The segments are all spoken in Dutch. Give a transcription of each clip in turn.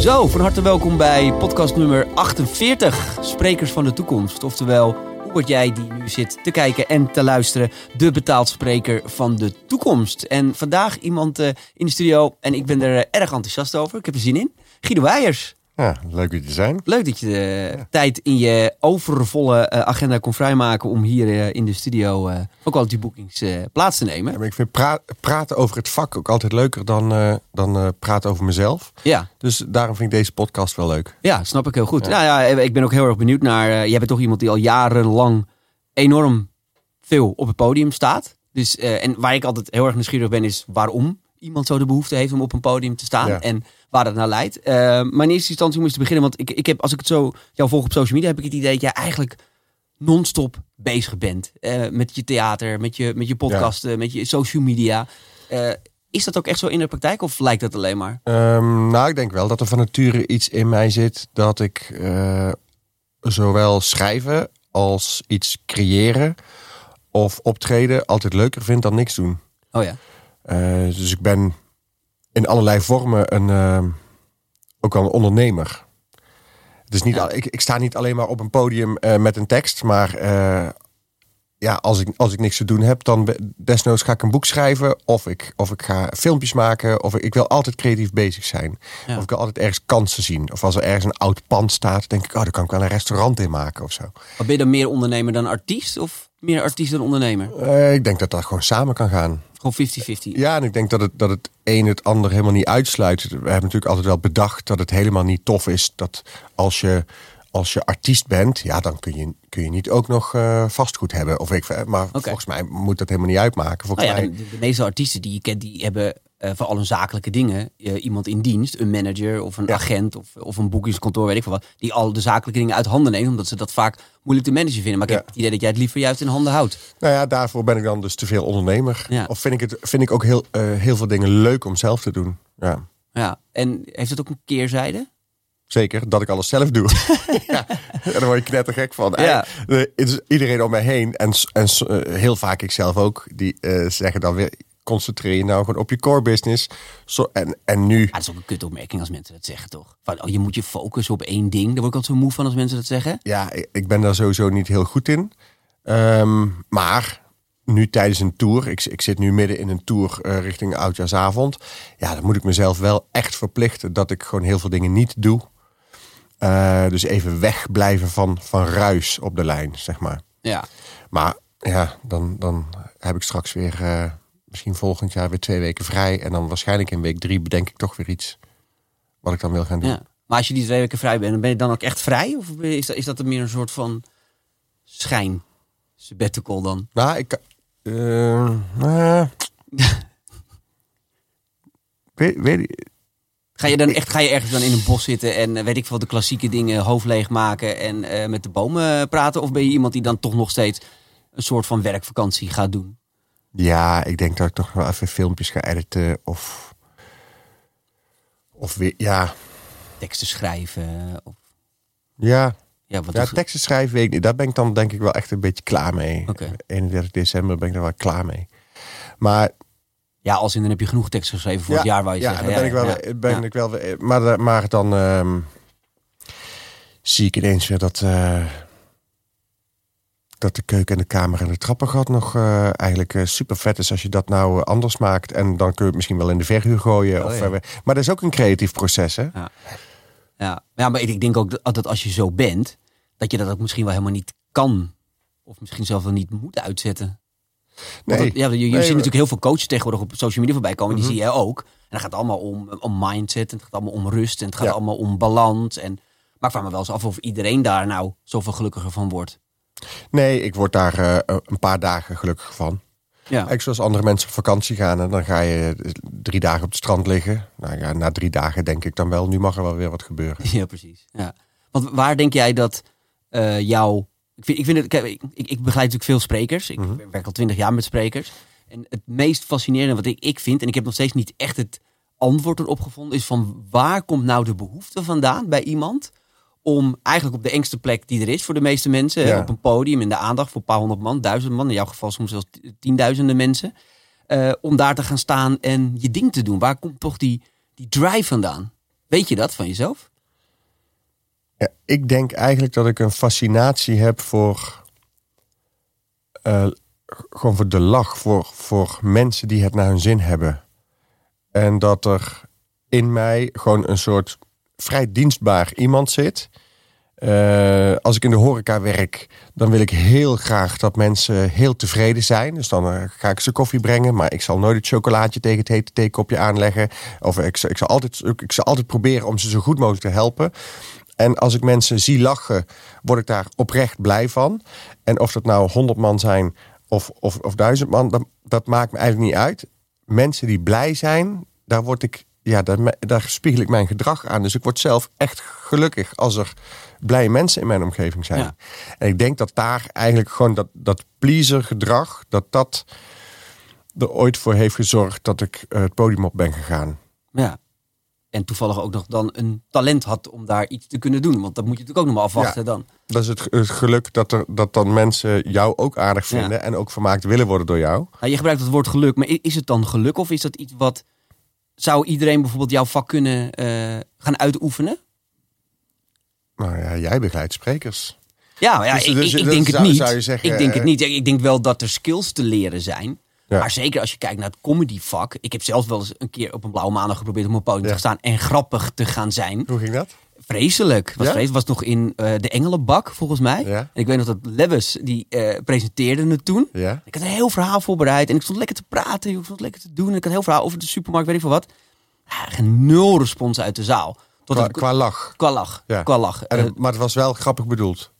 Zo, van harte welkom bij podcast nummer 48, Sprekers van de Toekomst. Oftewel, hoe word jij die nu zit te kijken en te luisteren, de betaald spreker van de toekomst. En vandaag iemand uh, in de studio en ik ben er uh, erg enthousiast over. Ik heb er zin in. Guido Weijers. Ja, leuk dat je zijn. Leuk dat je de ja. tijd in je overvolle uh, agenda kon vrijmaken om hier uh, in de studio ook al die boekings plaats te nemen. Ja, maar ik vind pra praten over het vak ook altijd leuker dan, dan praten over mezelf. Ja. Dus daarom vind ik deze podcast wel leuk. Ja, snap ik heel goed. Ja. Nou ja, ik ben ook heel erg benieuwd naar. jij bent toch iemand die al jarenlang enorm veel op het podium staat. Dus, en waar ik altijd heel erg nieuwsgierig ben, is waarom iemand zo de behoefte heeft om op een podium te staan. En waar dat naar leidt. Uh, maar in eerste instantie moest ik beginnen. Want ik, ik heb, als ik het zo jou volg op social media, heb ik het idee dat jij eigenlijk non-stop bezig bent. Uh, met je theater, met je, met je podcasten, met je social media. Uh, is dat ook echt zo in de praktijk of lijkt dat alleen maar? Um, nou, ik denk wel dat er van nature iets in mij zit dat ik zowel schrijven als iets creëren of optreden altijd leuker vind dan niks doen. Oh ja. Dus ik ben in allerlei vormen een, uh, ook wel een ondernemer. Dus niet, ik, ik sta niet alleen maar op een podium uh, met een tekst, maar ja, als ik, als ik niks te doen heb, dan desnoods ga ik een boek schrijven. Of ik, of ik ga filmpjes maken. Of ik, ik wil altijd creatief bezig zijn. Ja. Of ik wil altijd ergens kansen zien. Of als er ergens een oud pand staat, denk ik, oh, daar kan ik wel een restaurant in maken of zo. Maar ben je dan meer ondernemer dan artiest? Of meer artiest dan ondernemer? Uh, ik denk dat dat gewoon samen kan gaan. Gewoon 50-50. Ja, en ik denk dat het, dat het een het ander helemaal niet uitsluit. We hebben natuurlijk altijd wel bedacht dat het helemaal niet tof is dat als je, als je artiest bent, ja, dan kun je, kun je niet ook nog uh, vastgoed hebben. Of ik, maar okay. volgens mij moet dat helemaal niet uitmaken. Volgens nou ja, mij... de, de, meeste artiesten die je kent, die hebben uh, voor al hun zakelijke dingen uh, iemand in dienst, een manager of een ja. agent of, of een boekingskantoor, weet ik veel wat, die al de zakelijke dingen uit handen neemt, omdat ze dat vaak moeilijk te managen vinden. Maar ik ja. heb het idee dat jij het liever juist in handen houdt. Nou ja, daarvoor ben ik dan dus te veel ondernemer. Ja. Of vind ik, het, vind ik ook heel, uh, heel veel dingen leuk om zelf te doen. Ja. ja, en heeft het ook een keerzijde? Zeker, dat ik alles zelf doe. ja, daar word je knettergek van. Ja. Iedereen om mij heen en, en heel vaak ik zelf ook, die zeggen dan weer concentreer je nou gewoon op je core business. Zo, en, en nu... Ja, dat is ook een kutopmerking als mensen dat zeggen, toch? Van, oh, je moet je focussen op één ding. Daar word ik altijd zo moe van als mensen dat zeggen. Ja, ik ben daar sowieso niet heel goed in. Um, maar nu tijdens een tour, ik, ik zit nu midden in een tour uh, richting Oudjaarsavond. Ja, dan moet ik mezelf wel echt verplichten dat ik gewoon heel veel dingen niet doe. Uh, dus even wegblijven van, van ruis op de lijn, zeg maar. Ja. Maar ja, dan, dan heb ik straks weer... Uh, misschien volgend jaar weer twee weken vrij. En dan waarschijnlijk in week drie bedenk ik toch weer iets wat ik dan wil gaan doen. Ja. Maar als je die twee weken vrij bent, ben je dan ook echt vrij? Of is dat, is dat meer een soort van schijn? Sabbatical dan? Nou, ik... Uh, uh, weet, weet, Ga je dan echt ga je ergens dan in een bos zitten en weet ik veel de klassieke dingen hoofd leeg maken en uh, met de bomen praten? Of ben je iemand die dan toch nog steeds een soort van werkvakantie gaat doen? Ja, ik denk dat ik toch wel even filmpjes ga editen of. Of weer, ja. Teksten schrijven. Of... Ja. Ja, wat ja teksten schrijven, weet ik niet. Daar ben ik dan denk ik wel echt een beetje klaar mee. Okay. 31 december ben ik er wel klaar mee. Maar. Ja, als in dan heb je genoeg teksten geschreven voor ja, het jaar waar je ja, zegt. Dan ben ik wel, ja, ben ik wel maar, maar dan um, zie ik ineens weer dat. Uh, dat de keuken en de kamer en de trappengat nog uh, eigenlijk uh, super vet is als je dat nou uh, anders maakt. En dan kun je het misschien wel in de verhuur gooien. Oh, of, ja. maar dat is ook een creatief proces, hè? Ja, ja. ja maar ik denk ook dat, dat als je zo bent, dat je dat ook misschien wel helemaal niet kan. Of misschien zelf wel niet moet uitzetten. Nee. Dat, ja, je, je nee, ziet maar... natuurlijk heel veel coaches tegenwoordig op social media voorbij komen. Mm -hmm. Die zie je ook. En dan gaat het allemaal om, om mindset. En het gaat allemaal om rust. En het gaat ja. allemaal om balans. En, maar ik vraag me wel eens af of iedereen daar nou zoveel gelukkiger van wordt. Nee, ik word daar uh, een paar dagen gelukkig van. Ja. Ik zoals andere mensen op vakantie gaan en dan ga je drie dagen op het strand liggen. Nou ja, na drie dagen denk ik dan wel, nu mag er wel weer wat gebeuren. Ja, precies. Ja. Want waar denk jij dat uh, jouw... Ik, vind, ik, vind het, kijk, ik, ik begeleid natuurlijk veel sprekers. Ik mm -hmm. werk al twintig jaar met sprekers. En het meest fascinerende wat ik, ik vind, en ik heb nog steeds niet echt het antwoord erop gevonden, is van waar komt nou de behoefte vandaan bij iemand om eigenlijk op de engste plek die er is voor de meeste mensen, ja. op een podium in de aandacht voor een paar honderd man, duizend man, in jouw geval soms zelfs tienduizenden mensen, uh, om daar te gaan staan en je ding te doen. Waar komt toch die, die drive vandaan? Weet je dat van jezelf? Ja, ik denk eigenlijk dat ik een fascinatie heb voor. eh, gewoon voor de lach. Voor, voor mensen die het naar hun zin hebben. En dat er in mij gewoon een soort vrij dienstbaar iemand zit. Eh, als ik in de horeca werk, dan wil ik heel graag dat mensen heel tevreden zijn. Dus dan eh, ga ik ze koffie brengen, maar ik zal nooit het chocolaatje tegen het hete theekopje aanleggen. Of ik, ik, zal altijd, ik zal altijd proberen om ze zo goed mogelijk te helpen. En als ik mensen zie lachen, word ik daar oprecht blij van. En of dat nou honderd man zijn of, of, of duizend man, dat, dat maakt me eigenlijk niet uit. Mensen die blij zijn, daar word ik, ja, daar, daar spiegel ik mijn gedrag aan. Dus ik word zelf echt gelukkig als er blije mensen in mijn omgeving zijn. Ja. En ik denk dat daar eigenlijk gewoon dat, dat pleaser gedrag, dat dat er ooit voor heeft gezorgd dat ik eh, het podium op ben gegaan. Ja. En toevallig ook nog dan een talent had om daar iets te kunnen doen. Want dat moet je natuurlijk ook nog maar afwachten dan. Dat is het, het geluk dat, er, dat dan mensen jou ook aardig vinden Ja. en ook vermaakt willen worden door jou. Nou, je gebruikt het woord geluk, maar is het dan geluk of is dat iets wat... Zou iedereen bijvoorbeeld jouw vak kunnen eh, gaan uitoefenen? Nou ja, jij begeleidt sprekers. Ja, ja Dus- ik, dus- ik, ik dus denk het niet. zou je zeggen, ik denk het eh, niet. Ik denk wel dat er skills te leren zijn. Ja. Maar zeker als je kijkt naar het comedyvak. Ik heb zelf wel eens een keer op een blauwe maandag geprobeerd om op een podium Ja. te staan en grappig te gaan zijn. Hoe ging dat? Vreselijk. Was Ja? vreselijk. Was nog in eh, de Engelenbak volgens mij. Ja. En ik weet nog dat Lewis die eh, presenteerde het toen. Ja. Ik had een heel verhaal voorbereid en ik stond lekker te praten. Ik stond lekker te doen. En ik had een heel verhaal over de supermarkt, weet ik veel wat. Geen nul respons uit de zaal. Tot Qua, het- qua lach. qua lach. Qua lach. En Eh, maar het was wel grappig bedoeld.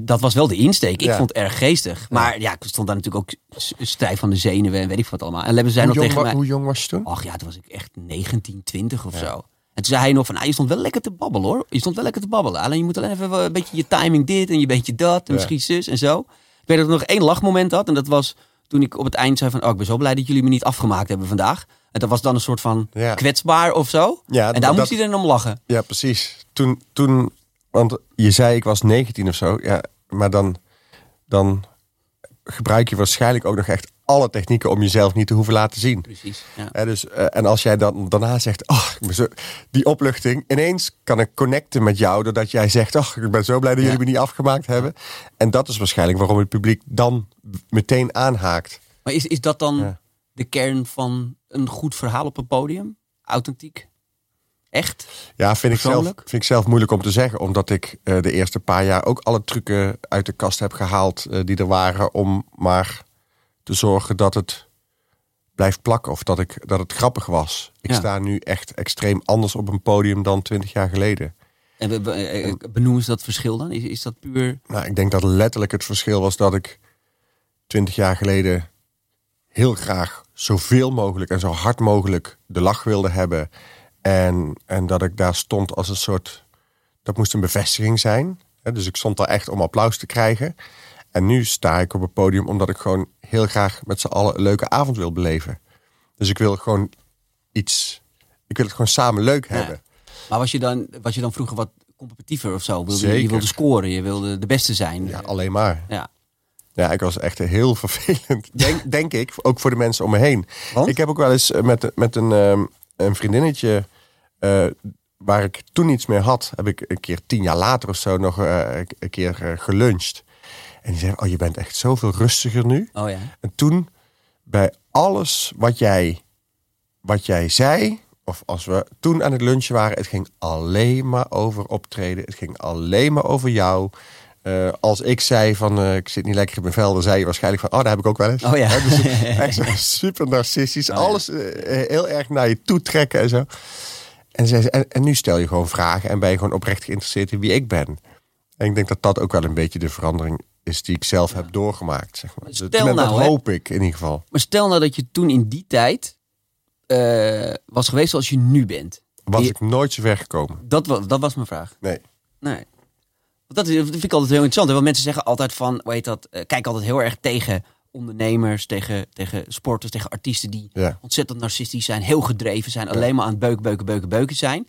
dat was wel de insteek. Ik vond het erg geestig. Maar ja, ik stond daar natuurlijk ook stijf van de zenuwen en weet ik wat allemaal. En Lewis zei nog tegen mij... hoe jong was je toen? Ach ja, toen was ik echt 19, 20 of zo. En toen zei hij nog van, nou, je stond wel lekker te babbelen hoor. Je stond wel lekker te babbelen. Alleen je moet alleen even een beetje je timing dit en je beetje dat. En misschien zus en zo. Ik weet dat ik nog één lachmoment had. En dat was toen ik op het eind zei van, oh, ik ben zo blij dat jullie me niet afgemaakt hebben vandaag. En dat was dan een soort van Ja. kwetsbaar of zo. Ja, en daar moest iedereen om lachen. Ja, precies. Toen, toen, want je zei ik was 19 of zo. Ja, maar dan, dan gebruik je waarschijnlijk ook nog echt alle technieken om jezelf niet te hoeven laten zien. Precies. Ja. Dus, eh, en als jij dan daarna zegt, oh, zo, die opluchting, ineens kan ik connecten met jou doordat jij zegt, oh, ik ben zo blij dat jullie me niet afgemaakt hebben. En dat is waarschijnlijk waarom het publiek dan meteen aanhaakt. Maar is, is dat dan de kern van een goed verhaal op een podium? Authentiek? Echt? Ja, vind ik, zelf, vind ik zelf moeilijk om te zeggen. Omdat ik eh, de eerste paar jaar ook alle trucken uit de kast heb gehaald eh, die er waren. Om maar te zorgen dat het blijft plakken. Of dat, ik, dat het grappig was. Ik Ja. sta nu echt extreem anders op een podium dan twintig jaar geleden. En we- eh, benoemen ze dat verschil dan? Is, is dat puur... Nou, ik denk dat letterlijk het verschil was dat ik twintig jaar geleden heel graag zoveel mogelijk en zo hard mogelijk de lach wilde hebben. En, en dat ik daar stond als een soort. Dat moest een bevestiging zijn. Dus ik stond daar echt om applaus te krijgen. En nu sta ik op het podium omdat ik gewoon heel graag met z'n allen een leuke avond wil beleven. Dus ik wil gewoon iets. Ik wil het gewoon samen leuk Ja. hebben. Maar was je, dan, was je dan vroeger wat competitiever of zo? Wilde, je- Je wilde scoren, je wilde de beste zijn. Ja, alleen maar. Ja. Ja, ik was echt heel vervelend. Denk, denk ik, ook voor de mensen om me heen. Want? Ik heb ook wel eens eh, met, met een, ehm, een vriendinnetje. eh, waar ik toen iets mee had, heb ik een keer tien jaar later of zo nog eh, een keer geluncht. En die zei: Oh, je bent echt zoveel rustiger nu. Oh ja. En toen, bij alles wat jij, wat jij zei, of als we toen aan het lunchen waren, het ging alleen maar over optreden. Het ging alleen maar over jou. Eh, als ik zei van eh, ik zit niet lekker in mijn vel, dan zei je waarschijnlijk van oh, daar heb ik ook wel eens. Oh ja. Dus echt super narcistisch. Oh. Alles eh, heel erg naar je toe trekken en zo. En, zei ze, en, en nu stel je gewoon vragen en ben je gewoon oprecht geïnteresseerd in wie ik ben. En ik denk dat dat ook wel een beetje de verandering is die ik zelf heb doorgemaakt. Zeg maar. Stel dat, dat nou, hè. hoop ik in ieder geval. Maar stel nou dat je toen in die tijd eh, was geweest zoals je nu bent. Was Je- ik nooit zo ver gekomen. Dat, dat was mijn vraag. Nee. Nee. Want dat, vind ik altijd heel interessant. Want mensen zeggen altijd van, hoe heet dat, eh, kijk altijd heel erg tegen ondernemers, tegen, tegen sporters, tegen artiesten die Ja. ontzettend narcistisch zijn, heel gedreven zijn, alleen maar aan het beuken, beuken, beuken, beuken zijn.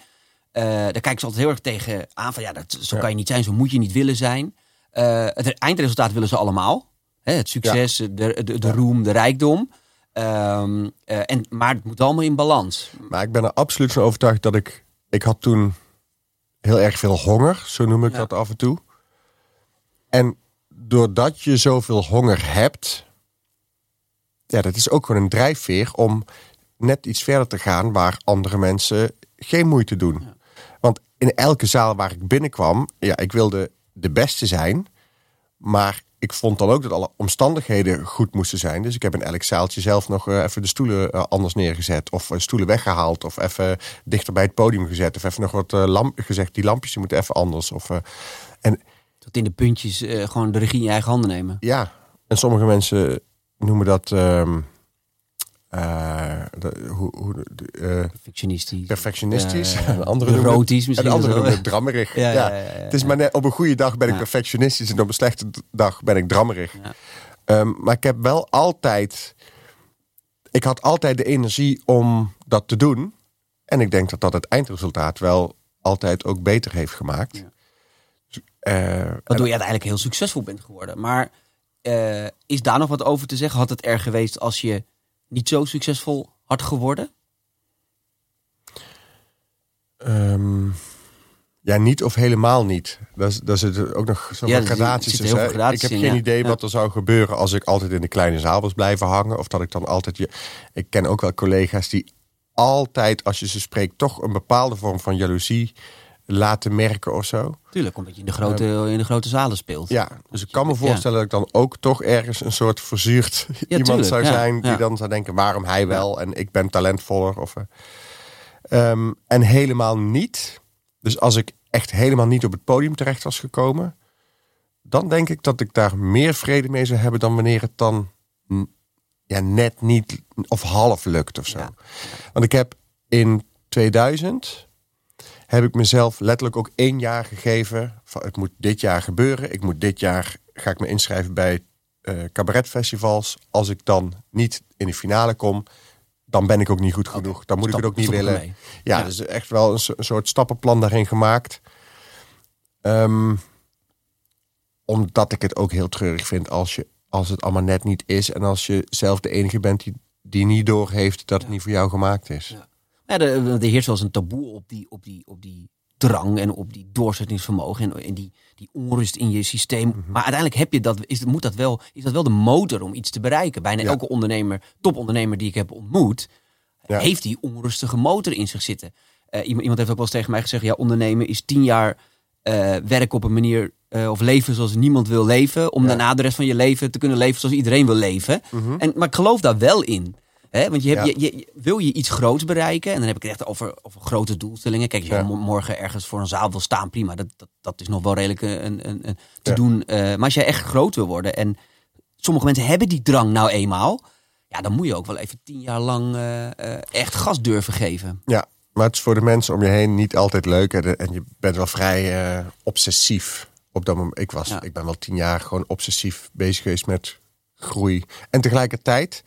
Eh, daar kijken ze altijd heel erg tegen aan van, ja, dat, zo Ja. kan je niet zijn, zo moet je niet willen zijn. Eh, het eindresultaat willen ze allemaal. Hè, het succes, de, de, de Ja. roem, de rijkdom. Ehm, eh, en, maar het moet allemaal in balans. Maar ik ben er absoluut van overtuigd dat ik ik had toen heel erg veel honger, zo noem ik Ja. dat af en toe. En doordat je zoveel honger hebt, ja, dat is ook gewoon een drijfveer om net iets verder te gaan waar andere mensen geen moeite doen. Want in elke zaal waar ik binnenkwam, ja, ik wilde de beste zijn, maar ik vond dan ook dat alle omstandigheden goed moesten zijn. Dus ik heb in elk zaaltje zelf nog eh, even de stoelen eh, anders neergezet. Of eh, stoelen weggehaald. Of even dichter bij het podium gezet. Of even nog wat lamp gezegd. Die lampjes moeten even anders. Of, en Tot in de puntjes gewoon de regie in je eigen handen nemen. ja, en sommige mensen noemen dat... ehm, de- hoe, hoe, de, eh, Perfectionistisch. perfectionistisch. En andere noemen neurotisch en misschien andere noemen drammerig. Ja. Het is maar net, op een goede dag ben ik perfectionistisch en op een slechte dag ben ik drammerig. Ehm, maar ik heb wel altijd... Ik had altijd de energie om dat te doen. En ik denk dat dat het eindresultaat wel altijd ook beter heeft gemaakt. Ja. Eh, Waardoor je uiteindelijk heel succesvol bent geworden. Maar is daar nog wat over te zeggen? Had het er geweest als je niet zo succesvol had geworden? Ehm, ja, niet of helemaal niet. Daar zitten ook nog zoveel Ja, gradaties tussen. ik heb in, geen ja. idee Ja. wat er zou gebeuren als ik altijd in de kleine zaal was blijven hangen. Of dat ik dan altijd... Je... Ik ken ook wel collega's die altijd, als je ze spreekt, toch een bepaalde vorm van jaloezie laten merken of zo. Tuurlijk, omdat je in de grote, in de grote zalen speelt. Ja, dus ik kan me voorstellen dat ik dan ook toch ergens een soort verzuurd iemand tuurlijk, zou zijn die dan zou denken waarom hij wel en ik ben talentvoller. Of, eh. Ehm, en helemaal niet. Dus als ik echt helemaal niet op het podium terecht was gekomen, dan denk ik dat ik daar meer vrede mee zou hebben dan wanneer het dan ja, net niet of half lukt of zo. Want ik heb in 2000 heb ik mezelf letterlijk ook één jaar gegeven. Van, het moet dit jaar gebeuren. Ik moet dit jaar ga ik me inschrijven bij eh cabaretfestivals. Als ik dan niet in de finale kom, dan ben ik ook niet goed genoeg. Dan moet ik het ook niet willen. Ja, Ja. dus echt wel een soort stappenplan daarin gemaakt. Ehm, omdat ik het ook heel treurig vind als, je, als het allemaal net niet is. En als je zelf de enige bent die, die niet doorheeft dat het niet voor jou gemaakt is. Ja. Ja, er, er heerst wel eens een taboe op die, op, die, op die drang en op die doorzettingsvermogen en, en die, die onrust in je systeem. Mhm. Maar uiteindelijk heb je dat, is, moet dat wel, is dat wel de motor om iets te bereiken. Bijna Ja. elke ondernemer, topondernemer die ik heb ontmoet, Ja. heeft die onrustige motor in zich zitten. Eh, iemand, iemand heeft ook wel eens tegen mij gezegd, ja, ondernemen is tien jaar eh, werken op een manier eh, of leven zoals niemand wil leven, om Ja. daarna de rest van je leven te kunnen leven zoals iedereen wil leven. Mhm. En, maar ik geloof daar wel in. Hè? Want je hebt, Ja. je, wil je iets groots bereiken, en dan heb ik het echt over, over grote doelstellingen. Kijk, je Ja. mo- morgen ergens voor een zaal wil staan, prima. Dat, dat, dat is nog wel redelijk een, een, een, een te Ja. doen. Eh, maar als jij echt groot wil worden, en sommige mensen hebben die drang nou eenmaal, ja, dan moet je ook wel even tien jaar lang eh, eh, echt gas durven geven. Ja, maar het is voor de mensen om je heen niet altijd leuk. En, en je bent wel vrij eh, obsessief op dat moment. Ik, was, Ja. ik ben wel tien jaar gewoon obsessief bezig geweest met groei. En tegelijkertijd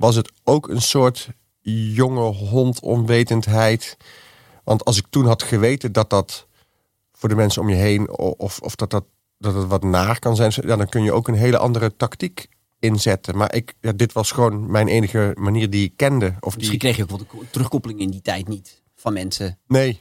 was het ook een soort jonge hond onwetendheid. Want als ik toen had geweten dat dat voor de mensen om je heen... of, of dat, dat, dat het wat naar kan zijn... ja, dan kun je ook een hele andere tactiek inzetten. Maar ik, ja, dit was gewoon mijn enige manier die ik kende. Of Misschien die, kreeg je ook wel de ko- terugkoppeling in die tijd niet van mensen. nee,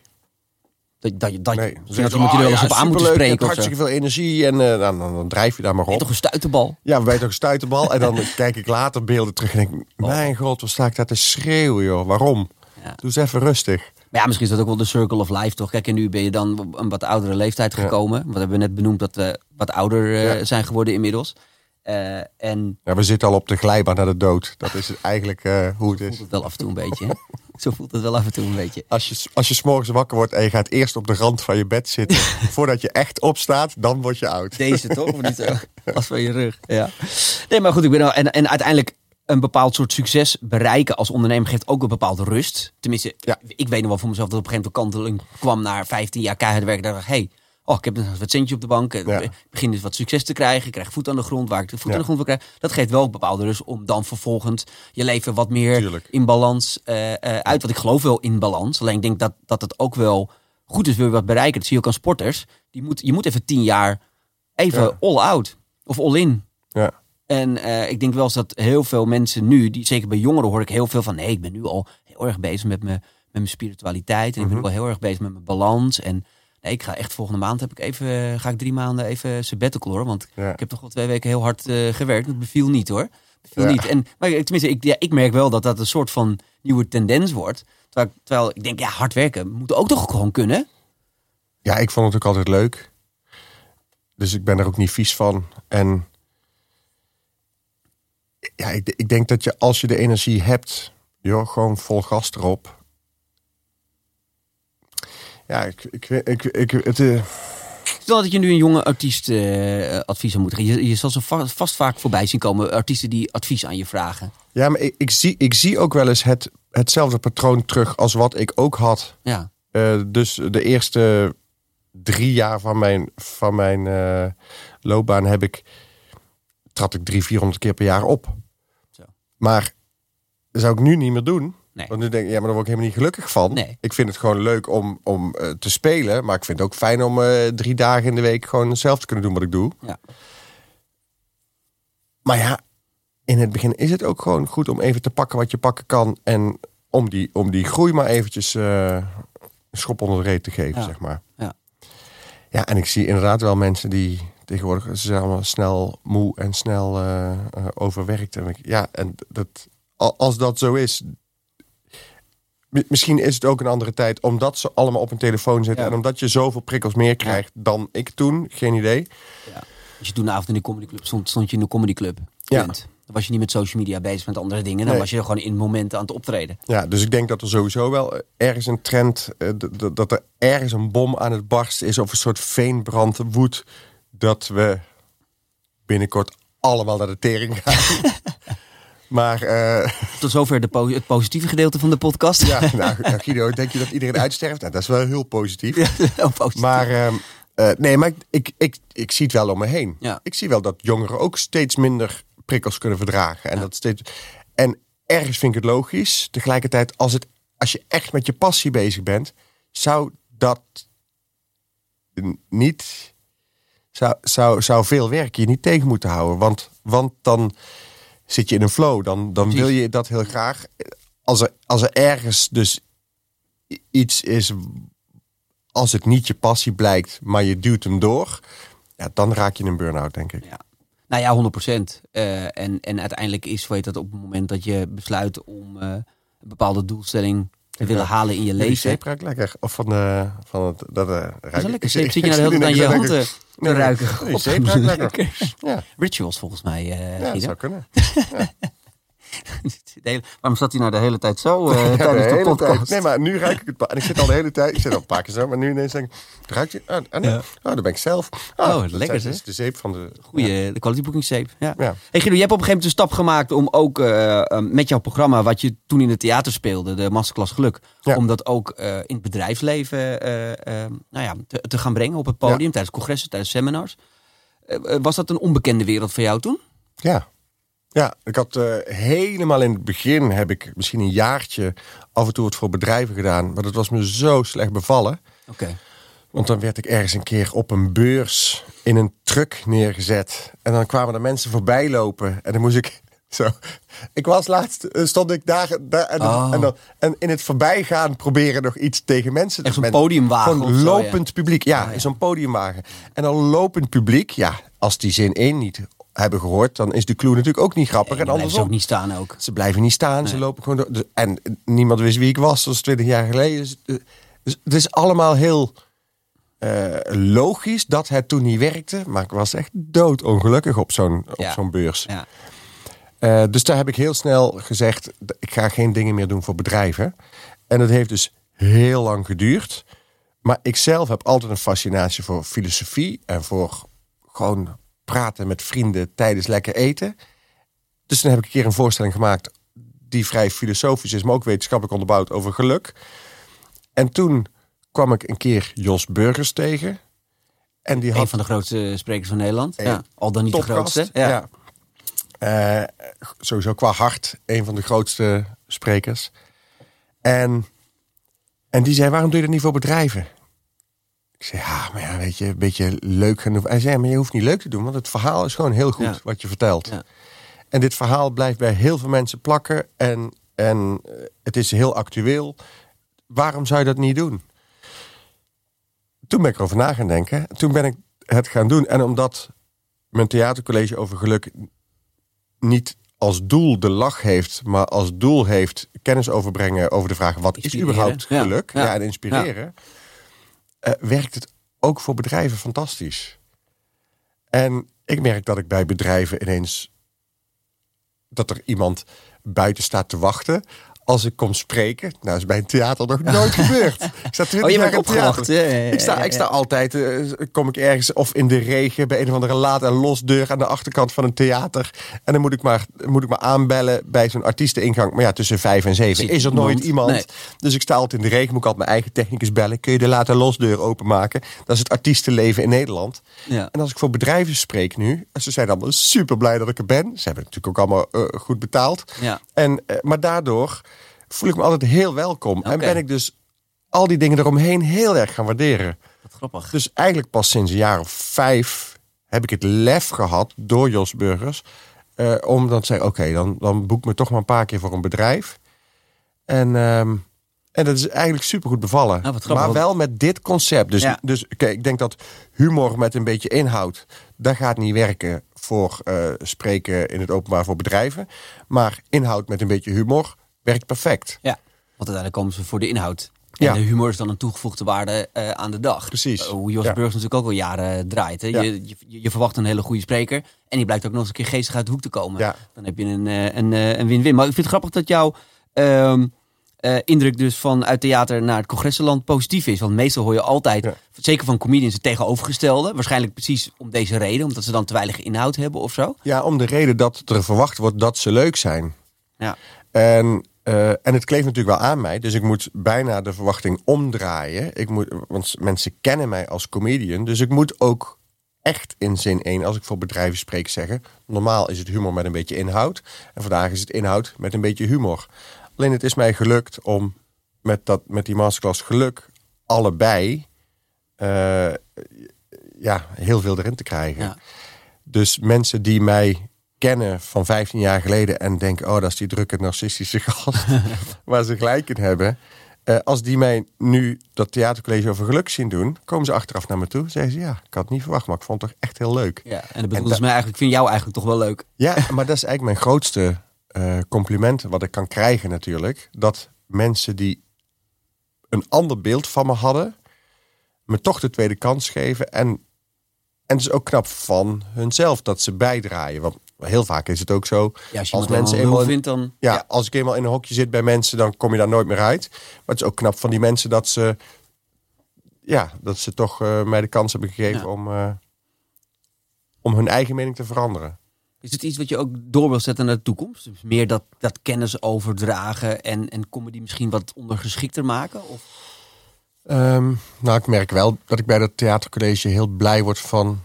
Dat, dat, je- dat, Nee, je- dat iemand je er wel eens op aan moet je spreken. hebt zo. hartstikke veel energie en eh, dan, dan, dan drijf je daar maar Ben je op. toch een stuiterbal? Ja, wij toch een stuiterbal. en dan kijk ik later beelden terug en denk Oh. mijn god, wat sta ik daar te schreeuwen, joh. Waarom? Ja. Doe eens even rustig. Maar ja, misschien is dat ook wel de circle of life, toch? Kijk, en nu ben je dan op een wat oudere leeftijd Ja. gekomen. Wat hebben we net benoemd dat we wat ouder eh, Ja. zijn geworden inmiddels. Eh, en Ja, we zitten al op de glijbaan naar de dood. Dat is eigenlijk hoe het is. het wel af en toe een beetje. Zo voelt het wel af en toe een beetje. Als je, als je s'morgens wakker wordt en je gaat eerst op de rand van je bed zitten... voordat je echt opstaat, dan word je oud. Deze toch? Of niet zo? Als van je rug. Ja. Nee, maar goed, ik ben al, en, en uiteindelijk een bepaald soort succes bereiken als ondernemer geeft ook een bepaalde rust. Tenminste, Ja. ik weet nog wel voor mezelf dat op een gegeven moment kanteling kwam naar 15 jaar keihard werken. Dacht ik, hey, oh, ik heb wat centje op de bank. Ik Ja. begin dus wat succes te krijgen. Ik krijg voet aan de grond waar ik de voet Ja. aan de grond wil krijgen. Dat geeft wel bepaalde rust om dan vervolgens je leven wat meer Tuurlijk. in balans eh, eh, uit. Want ik geloof wel in balans. Alleen ik denk dat, dat het ook wel goed is, wil je wat bereiken. Dat zie je ook aan sporters. Die moet, je moet even 10 jaar even Ja. all out of all in. Ja. En eh, ik denk wel eens dat heel veel mensen nu, die, zeker bij jongeren hoor ik heel veel van, nee, ik ben nu al heel erg bezig met mijn mijn spiritualiteit. En ik Mhm. ben ook wel heel erg bezig met mijn balans. En nee, ik ga echt volgende maand heb ik even, ga ik drie maanden even sabbatical hoor. Want Ja. ik heb toch wel twee weken heel hard eh, gewerkt. Het beviel niet hoor. Beviel Ja. niet. En, maar ik- tenminste, ik, ja, ik merk wel dat dat een soort van nieuwe tendens wordt. Terwijl, ik- terwijl ik denk, ja, hard werken moet ook toch gewoon kunnen. Ja, ik vond het ook altijd leuk. Dus ik ben er ook niet vies van. En ja, ik, ik denk dat je als je de energie hebt, joh, gewoon vol gas erop. Ja, ik, ik, ik, ik, het, eh, Stel dat je nu een jonge artiest eh, advies zou moeten geven. Je, je zal va- vast vaak voorbij zien komen. Artiesten die advies aan je vragen. ja, maar ik, ik, zie, ik zie ook wel eens het, hetzelfde patroon terug als wat ik ook had. Ja, Eh, dus de eerste drie jaar van mijn, van mijn loopbaan heb ik, trad ik drie, vierhonderd keer per jaar op. Zo. Maar dat zou ik nu niet meer doen. Nee. Want nu denk ik, ja, maar daar word ik helemaal niet gelukkig van. Nee. Ik vind het gewoon leuk om, om eh, te spelen. Maar ik vind het ook fijn om eh, drie dagen in de week gewoon zelf te kunnen doen wat ik doe. Ja. Maar ja, in het begin is het ook gewoon goed om even te pakken wat je pakken kan. En om die, om die groei maar eventjes eh, een schop onder de reet te geven, Ja. zeg maar. Ja. Ja, en ik zie inderdaad wel mensen die tegenwoordig ze zijn allemaal snel moe en snel eh, overwerkt. En ik, ja, en dat, al- als dat zo is. Mi- Misschien is het ook een andere tijd, omdat ze allemaal op een telefoon zitten Ja. en omdat je zoveel prikkels meer krijgt dan ik toen. Geen idee. Als je toen de avond in de comedyclub stond, stond je in de comedyclub. Ja. Dan was je niet met social media bezig met andere dingen. Dan Nee. was je gewoon in momenten aan het optreden. Ja, dus ik denk dat er sowieso wel ergens een trend, eh, dat er ergens een bom aan het barsten is of een soort veenbrand woedt, dat we binnenkort allemaal naar de tering gaan. maar eh, Tot zover de po- het positieve gedeelte van de podcast. ja, nou, nou, Guido, denk je dat iedereen uitsterft? Nou, dat is wel heel positief. Heel positief. Maar ehm, eh, nee, maar ik, ik, ik, ik zie het wel om me heen. Ja. Ik zie wel dat jongeren ook steeds minder prikkels kunnen verdragen. En, Ja. dat steeds, en ergens vind ik het logisch. Tegelijkertijd, als, het, als je echt met je passie bezig bent, zou dat niet. Zou, zou, zou veel werk je niet tegen moeten houden. Want, want dan zit je in een flow. Dan, dan wil je dat heel graag. Als er, als er ergens dus iets is als het niet je passie blijkt, maar je duwt hem door, ja, dan raak je in een burn-out, denk ik. Ja. Nou ja, 100 procent. en, en uiteindelijk is, weet dat op het moment dat je besluit om eh, een bepaalde doelstelling te willen halen in je Die leven. zeep ruikt lekker. Of van, de, van het... Dat, eh, ruik Dat is een ik- lekker zeep. Zit je nou de hele tijd aan je handen te Nee, nee. ruiken? Die zeep ruikt lekker. Ja, Rituals volgens mij, eh ja dat zou kunnen. hele- Waarom zat hij nou de hele tijd zo eh, Ja, tijdens de, podcast? tijd. Nee, maar nu ruik ik het. En ik zit al de hele tijd. Ik zit al een paar keer zo, maar nu ineens denk ik. Ruikt je? Ah, ah, nee. Ja. oh, daar ben ik zelf. Oh, dat lekker, zeg. is de zeep van de. Goeie, de quality booking zeep. Ja. Ja. Hey Guido, je hebt op een gegeven moment een stap gemaakt om ook eh, eh, met jouw programma, wat je toen in het theater speelde, de Masterclass Geluk, om dat ook in het bedrijfsleven nou ja, te, te gaan brengen op het podium, tijdens congressen, tijdens seminars. Was dat een onbekende wereld voor jou toen? Ja. Ja, ik had eh, helemaal in het begin heb ik misschien een jaartje af en toe het voor bedrijven gedaan, maar dat was me zo slecht bevallen. Oké. Want dan werd ik ergens een keer op een beurs in een truck neergezet. En dan kwamen er mensen voorbij lopen. En dan moest ik zo. Ik was laatst, eh, stond ik daar, daar en, dan- Oh. en, dan, en in het voorbijgaan proberen nog iets tegen mensen Echt zo'n met- podiumwagen Gewoon zo, lopend publiek. Ja, Ah, ja. zo'n podiumwagen. En dan lopend publiek. Ja, als die zin 1 niet hebben gehoord, dan is de clue natuurlijk ook niet grappig. En blijven ze andersom. ook niet staan ook. Ze blijven niet staan, ze lopen gewoon door. En niemand wist wie ik was, dat was 20 jaar geleden. Dus, eh, dus het is allemaal heel eh, logisch dat het toen niet werkte. Maar ik was echt doodongelukkig op zo'n op Ja. zo'n beurs. Ja. Eh, dus daar heb ik heel snel gezegd, ik ga geen dingen meer doen voor bedrijven. En dat heeft dus heel lang geduurd. Maar ik zelf heb altijd een fascinatie voor filosofie en voor gewoon praten met vrienden tijdens lekker eten. Dus dan heb ik een keer een voorstelling gemaakt die vrij filosofisch is, maar ook wetenschappelijk onderbouwd over geluk. En toen kwam ik een keer Jos Burgers tegen. En die Een had van de grootste sprekers van Nederland. Een Ja. Al dan niet de grootste. Ja. Ja. Eh, sowieso qua hart een van de grootste sprekers. En, en die zei, waarom doe je dat niet voor bedrijven? Ik zei, ja, maar ja, weet je, een beetje leuk genoeg. Hij zei, maar je hoeft niet leuk te doen, want het verhaal is gewoon heel goed Ja. wat je vertelt. Ja. En dit verhaal blijft bij heel veel mensen plakken. En, en eh, het is heel actueel. waarom zou je dat niet doen? Toen ben ik erover na gaan denken. Toen ben ik het gaan doen. En omdat mijn theatercollege over geluk niet als doel de lach heeft, maar als doel heeft kennis overbrengen over de vraag wat is überhaupt geluk? Ja, Ja. en inspireren. Eh, werkt het ook voor bedrijven fantastisch. En ik merk dat ik bij bedrijven ineens dat er iemand buiten staat te wachten. Als ik kom spreken, nou is bij een theater nog nooit gebeurd. Ik sta 20 Oh, je jaar bent in theater. opgewacht. Ja, ja, ja, Ik sta, ik altijd, eh, kom ik ergens of in de regen bij een of andere laat- en losdeur aan de achterkant van een theater. En dan moet ik maar, moet ik maar aanbellen bij zo'n artiesteningang. Maar ja, tussen vijf en zeven is er nooit iemand. Nee. Dus ik sta altijd in de regen, moet ik altijd mijn eigen technicus bellen. Kun je de laat- en losdeur openmaken? Dat is het artiestenleven in Nederland. Ja. En als ik voor bedrijven spreek nu, ze zijn allemaal super blij dat ik er ben. Ze hebben natuurlijk ook allemaal eh, goed betaald. Ja. En, eh, maar daardoor voel ik me altijd heel welkom. En ben ik dus al die dingen eromheen heel erg gaan waarderen. Wat grappig. Dus eigenlijk pas sinds een jaar of vijf heb ik het lef gehad door Jos Burgers. eh, om dan te zeggen, oké, dan, dan boek me toch maar een paar keer voor een bedrijf. En, ehm, en dat is eigenlijk supergoed bevallen. Nou, grappig, maar wel met dit concept. Dus, Ja. dus kijk, ik denk dat humor met een beetje inhoud... dat gaat niet werken voor eh, spreken in het openbaar voor bedrijven. Maar inhoud met een beetje humor werkt perfect. Ja, want uiteindelijk komen ze voor de inhoud. Ja. En de humor is dan een toegevoegde waarde eh, aan de dag. Precies. Eh, hoe Jos Ja. Burgers natuurlijk ook al jaren draait. Hè? Ja. Je, je, je verwacht een hele goede spreker. En die blijkt ook nog eens een keer geestig uit de hoek te komen. Ja. Dan heb je een eh, een eh, een win-win. Maar ik vind het grappig dat jouw ehm, eh, indruk dus vanuit theater naar het congressenland positief is. Want meestal hoor je altijd, Ja. zeker van comedians, het tegenovergestelde. Waarschijnlijk precies om deze reden. Omdat ze dan te weinig inhoud hebben of zo. Ja, om de reden dat er verwacht wordt dat ze leuk zijn. Ja. En, eh, en het kleeft natuurlijk wel aan mij. Dus ik moet bijna de verwachting omdraaien. Ik moet, want mensen kennen mij als comedian. Dus ik moet ook echt in zin 1, als ik voor bedrijven spreek, zeggen... normaal is het humor met een beetje inhoud. En vandaag is het inhoud met een beetje humor. Alleen het is mij gelukt om met, dat, met die masterclass geluk... allebei eh, ja, heel veel erin te krijgen. Ja. Dus mensen die mij kennen van 15 jaar geleden en denken: oh, dat is die drukke narcistische gast waar ze gelijk in hebben. Eh, als die mij nu dat theatercollege over geluk zien doen, komen ze achteraf naar me toe. Zeggen ze: ja, ik had het niet verwacht, maar ik vond het toch echt heel leuk. ja. En dat bedoelt mij eigenlijk, ik vind jou eigenlijk toch wel leuk. Ja, maar dat is eigenlijk mijn grootste eh, compliment wat ik kan krijgen natuurlijk. Dat mensen die een ander beeld van me hadden, me toch de tweede kans geven. En, en het is ook knap van hunzelf dat ze bijdraaien. Want heel vaak is het ook zo. Ja, als je als mensen eenmaal vindt, dan... ja, als ik eenmaal in een hokje zit bij mensen, dan kom je daar nooit meer uit. Maar het is ook knap van die mensen dat ze, ja, dat ze toch eh, mij de kans hebben gegeven Ja. om, eh, om hun eigen mening te veranderen. Is het iets wat je ook door wil zetten naar de toekomst? Dus meer dat, dat kennis overdragen en, en comedy misschien wat ondergeschikter maken? Of? Ehm, nou, ik merk wel dat ik bij dat theatercollege heel blij word van,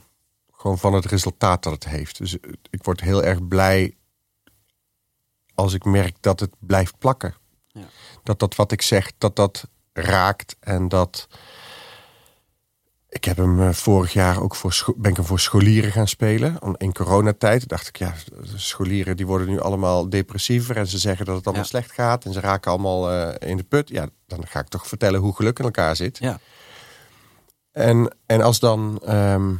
gewoon van het resultaat dat het heeft. Dus eh, ik word heel erg blij als ik merk dat het blijft plakken. Ja. Dat dat wat ik zeg, dat dat raakt en dat... Ik heb hem eh, vorig jaar ook voor, ben ik hem voor scholieren gaan spelen. In coronatijd dacht ik, ja, scholieren die worden nu allemaal depressiever. En ze zeggen dat het allemaal Ja. slecht gaat. En ze raken allemaal eh, in de put. Ja, dan ga ik toch vertellen hoe geluk in elkaar zit. Ja. En, en als, dan, ehm,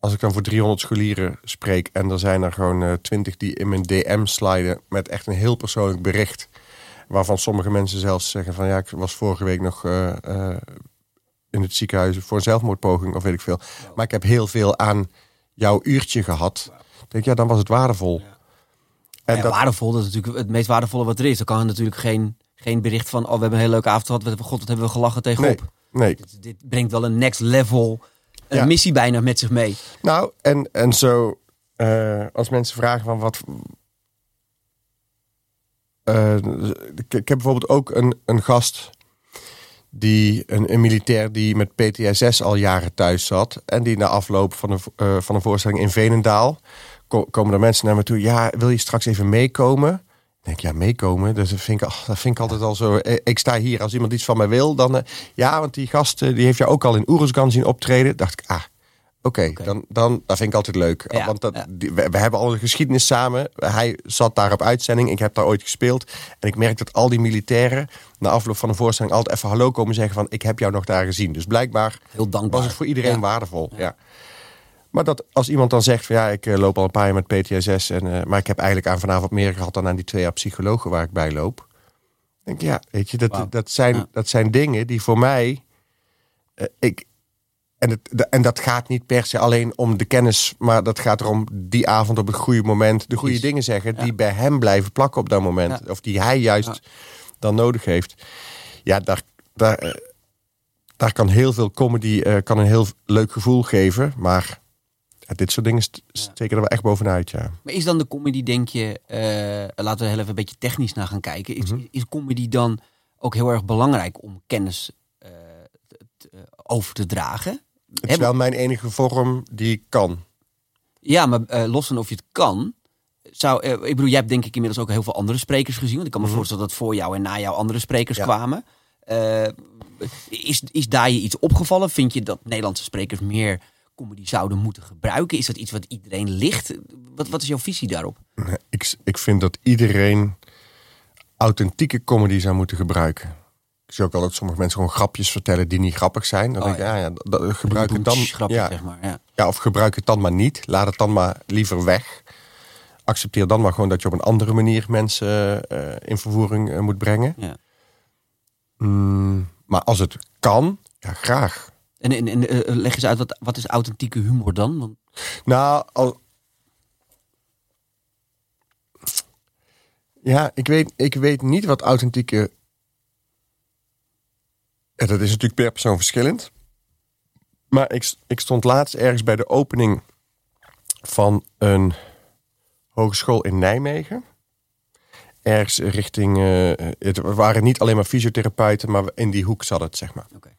als ik dan voor 300 scholieren spreek en er zijn er gewoon eh, 20 die in mijn DM sliden met echt een heel persoonlijk bericht. Waarvan sommige mensen zelfs zeggen van ja, ik was vorige week nog eh, eh, in het ziekenhuis voor een zelfmoordpoging of weet ik veel. Maar ik heb heel veel aan jouw uurtje gehad. Ik denk ja, dan was het waardevol. En Ja, dat, Waardevol, dat is natuurlijk het meest waardevolle wat er is. Dan kan er natuurlijk geen, geen bericht van... oh, we hebben een hele leuke avond gehad. God, wat hebben we gelachen nee, tegenop. nee, Dit, dit brengt wel een next level een Ja. missie bijna met zich mee. Nou, en, en zo, eh, als mensen vragen van wat. Eh, ik, ik heb bijvoorbeeld ook een, een gast, die, een, een militair die met PTSS al jaren thuis zat. En die na afloop van een, eh, van een voorstelling in Venendaal. ko- komen er mensen naar me toe. Ja, wil je straks even meekomen? Ik denk, ja, meekomen. Dus dat vind ik, dat vind ik altijd al zo. eh, Ik sta hier als iemand iets van mij wil. Dan, eh, ja, want die gast eh, die heeft jou ook al in Oeruzgan zien optreden. Dacht ik, ah, Oké, dan, dan dat vind ik altijd leuk. Ja, Want dat, ja. die- we, we hebben al een geschiedenis samen. Hij zat daar op uitzending. Ik heb daar ooit gespeeld. En ik merk dat al die militairen na afloop van een voorstelling altijd even hallo komen zeggen van ik heb jou nog daar gezien. Dus blijkbaar Heel dankbaar. was het voor iedereen Ja. waardevol. Ja. Maar dat als iemand dan zegt van ja, ik eh, loop al een paar jaar met PTSS. En, eh, maar ik heb eigenlijk aan vanavond meer gehad dan aan die twee jaar psychologen waar ik bij loop. denk ik, ja, weet je, dat, dat, zijn, Ja. dat zijn dingen die voor mij. eh, ik, en, het, de- en dat gaat niet per se alleen om de kennis, maar dat gaat erom die avond op het goede moment de goede dingen zeggen Ja. die bij hem blijven plakken op dat moment. Ja. Of die hij juist dan nodig heeft. Ja, daar, daar, daar kan heel veel comedy kan een heel leuk gevoel geven. Maar ja, dit soort dingen st- steken er wel echt bovenuit, ja. Maar is dan de comedy, denk je, eh, laten we heel even een beetje technisch naar gaan kijken. Is, Mhm. is comedy dan ook heel erg belangrijk om kennis eh, over te dragen? Het is wel mijn enige vorm die ik kan. Ja, maar eh, los van of je het kan. Zou, ik bedoel, jij hebt denk ik inmiddels ook heel veel andere sprekers gezien. Want ik kan me voorstellen dat voor jou en na jou andere sprekers Mhm. Ja. kwamen. Is, is daar je iets opgevallen? Vind je dat Nederlandse sprekers meer comedy zouden moeten gebruiken? Is dat iets wat iedereen ligt? Wat, wat is jouw visie daarop? Ik, ik vind dat iedereen authentieke comedy zou moeten gebruiken. Ik zie ook al dat sommige mensen gewoon grapjes vertellen die niet grappig zijn. Dan Oh, denk ik, ja. ja, dat, gebruik het dan. Grapje, Ja, zeg maar. Ja. ja, of gebruik het dan maar niet. Laat het dan maar liever weg. Accepteer dan maar gewoon dat je op een andere manier mensen eh, in vervoering eh, moet brengen. Ja. Mm, maar als het kan, ja, graag. En, en, en eh, leg eens uit, wat, wat is authentieke humor dan? Want, Nou, al... Ja, ik weet, ik weet niet wat authentieke... Dat is natuurlijk per persoon verschillend. Maar ik, ik stond laatst ergens bij de opening van een hogeschool in Nijmegen. Ergens richting... eh, het waren niet alleen maar fysiotherapeuten, maar in die hoek zat het, zeg maar. Oké.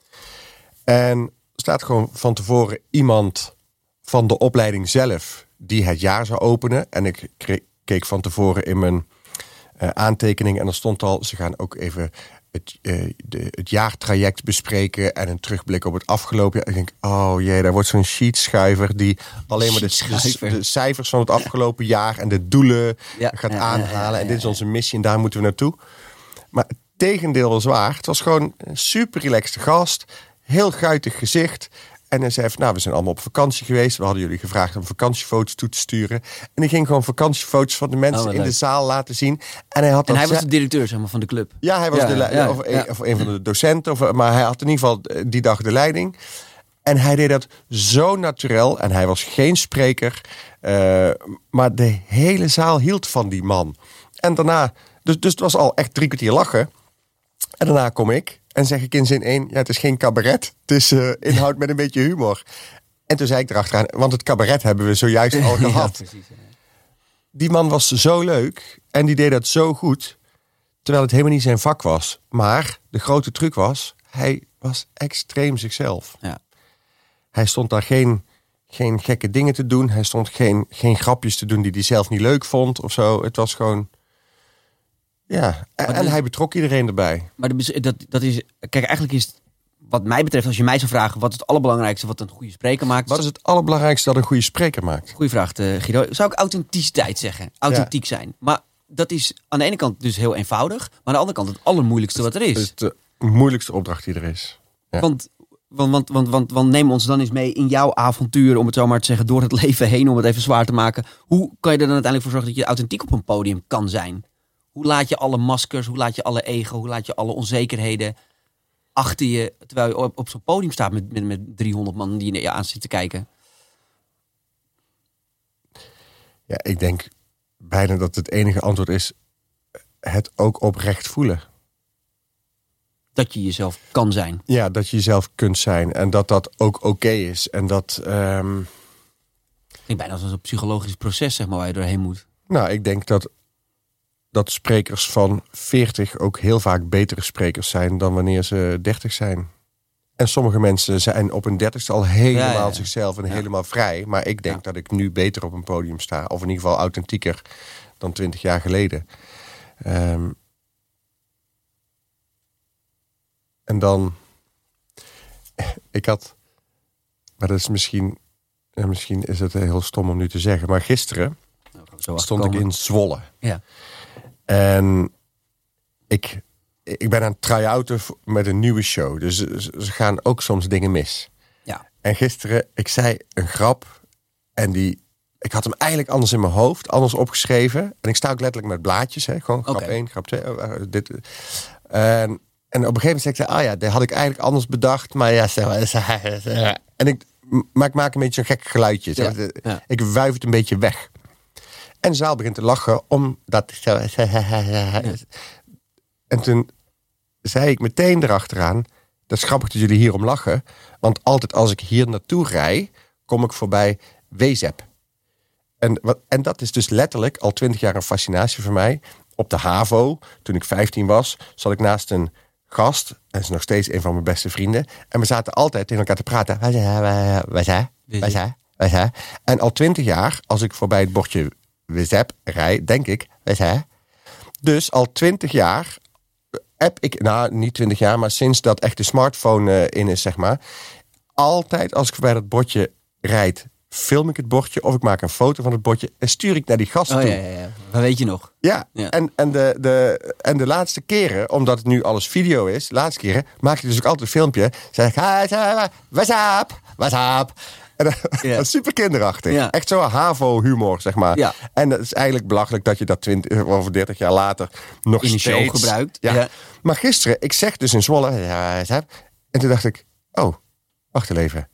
En staat gewoon van tevoren iemand van de opleiding zelf die het jaar zou openen. En ik keek van tevoren in mijn eh aantekening en er stond al, ze gaan ook even het, eh, de, het jaartraject bespreken en een terugblik op het afgelopen jaar. Ik denk, oh jee, daar wordt zo'n sheetschuiver die alleen maar de, de, Sheetschuiver. de cijfers van het afgelopen jaar en de doelen Ja, gaat ja, aanhalen. ja, En dit is onze missie en daar moeten we naartoe. Maar het tegendeel was waar. Het was gewoon een super relaxte gast. Heel guitig gezicht. En hij zei van, nou, we zijn allemaal op vakantie geweest. We hadden jullie gevraagd om vakantiefoto's toe te sturen. En ik ging gewoon vakantiefoto's van de mensen Oh, in de zaal laten zien. En hij had en hij was de directeur zeg maar, van de club. ja, hij was Ja, de ja, of. Een, of een van de docenten. Of, maar hij had in ieder geval eh, die dag de leiding. En hij deed dat zo natuurlijk. En hij was geen spreker. eh, maar de hele zaal hield van die man. En daarna, dus, dus het was al echt drie kwartier lachen. En daarna kom ik en zeg ik in zin één: ja, het is geen cabaret. Het is eh, inhoud met een beetje humor. En toen zei ik erachteraan, want het cabaret hebben we zojuist al Ja, gehad. precies. ja. Die man was zo leuk en die deed dat zo goed, terwijl het helemaal niet zijn vak was. Maar de grote truc was, hij was extreem zichzelf. Ja. Hij stond daar geen, geen gekke dingen te doen. Hij stond geen, geen grapjes te doen die hij zelf niet leuk vond of zo. Het was gewoon... Ja, en, dus- hij betrok iedereen erbij. Maar dat, dat is, kijk, eigenlijk is het, wat mij betreft, als je mij zou vragen, wat is het allerbelangrijkste wat een goede spreker maakt? Wat is het allerbelangrijkste dat een goede spreker maakt? Goeie vraag, eh, Guido. Zou ik authenticiteit zeggen? Authentiek zijn. Maar dat is aan de ene kant dus heel eenvoudig, maar aan de andere kant het allermoeilijkste wat er is. Is de moeilijkste opdracht die er is. Ja. Want, want, want, want, want, want neem ons dan eens mee in jouw avontuur, om het zo maar te zeggen, door het leven heen, om het even zwaar te maken. Hoe kan je er dan uiteindelijk voor zorgen dat je authentiek op een podium kan zijn? Hoe laat je alle maskers, hoe laat je alle ego, hoe laat je alle onzekerheden achter je, terwijl je op, op zo'n podium staat met, met, met 300 man die je aan zitten te kijken? Ja, ik denk bijna dat het enige antwoord is het ook oprecht voelen. Dat je jezelf kan zijn. Ja, dat je jezelf kunt zijn en dat dat ook oké is. En dat, ehm, Ik denk bijna als een psychologisch proces, zeg maar, waar je doorheen moet. nou, ik denk dat, dat sprekers van 40 ook heel vaak betere sprekers zijn dan wanneer ze 30 zijn. En sommige mensen zijn op hun dertigste al helemaal Ja, ja, ja. zichzelf en Ja. helemaal vrij. Maar ik denk dat ik nu beter op een podium sta. Of in ieder geval authentieker dan 20 jaar geleden. Ehm, en dan... Ik had... Maar dat is misschien misschien is het heel stom om nu te zeggen, maar gisteren Nou, stond ik in Zwolle. Ja. En ik, ik ben aan het try-outen met een nieuwe show. Dus ze gaan ook soms dingen mis. Ja. En gisteren, ik zei een grap. En die, ik had hem eigenlijk anders in mijn hoofd, anders opgeschreven. En ik sta ook letterlijk met blaadjes. Hè? Gewoon grap Oké. 1, grap 2. eh, eh, dit. En, en op een gegeven moment zei ik, ah ja, dat had ik eigenlijk anders bedacht. Maar ja, en ik, maar ik maak een beetje zo'n gek geluidje. Ja, Zeg, ja. Ik wuif het een beetje weg. En de zaal begint te lachen omdat... En toen zei ik meteen erachteraan... Dat is grappig dat jullie hierom lachen. Want altijd als ik hier naartoe rij... kom ik voorbij Wezep. En, wat, en dat is dus letterlijk al twintig jaar een fascinatie voor mij. Op de HAVO, toen ik 15 was... zat ik naast een gast... en is nog steeds een van mijn beste vrienden... en we zaten altijd tegen elkaar te praten. Wij zijn, wij- wij zijn, wij zijn, wij zijn. En al twintig jaar, als ik voorbij het bordje Wezep rij... denk ik, zijn. Dus al twintig jaar heb ik, nou niet twintig jaar, maar sinds dat echt de smartphone eh, in is, zeg maar. Altijd als ik voorbij dat bordje rijd, film ik het bordje of ik maak een foto van het bordje en stuur ik naar die gast Oh toe. ja, ja, ja. Weet je nog? Ja, Ja. En, en, de, de, en de laatste keren, omdat het nu alles video is, de laatste keren maak ik dus ook altijd een filmpje. Zeg ik, "Hi, hi, En, is super kinderachtig. Echt zo HAVO-humor, zeg maar. En dat is eigenlijk belachelijk dat je dat 20 of 30 jaar later nog In een show steeds... gebruikt. Ja. Maar gisteren, ik zeg dus in Zwolle, ja, en toen dacht ik, oh, wacht even.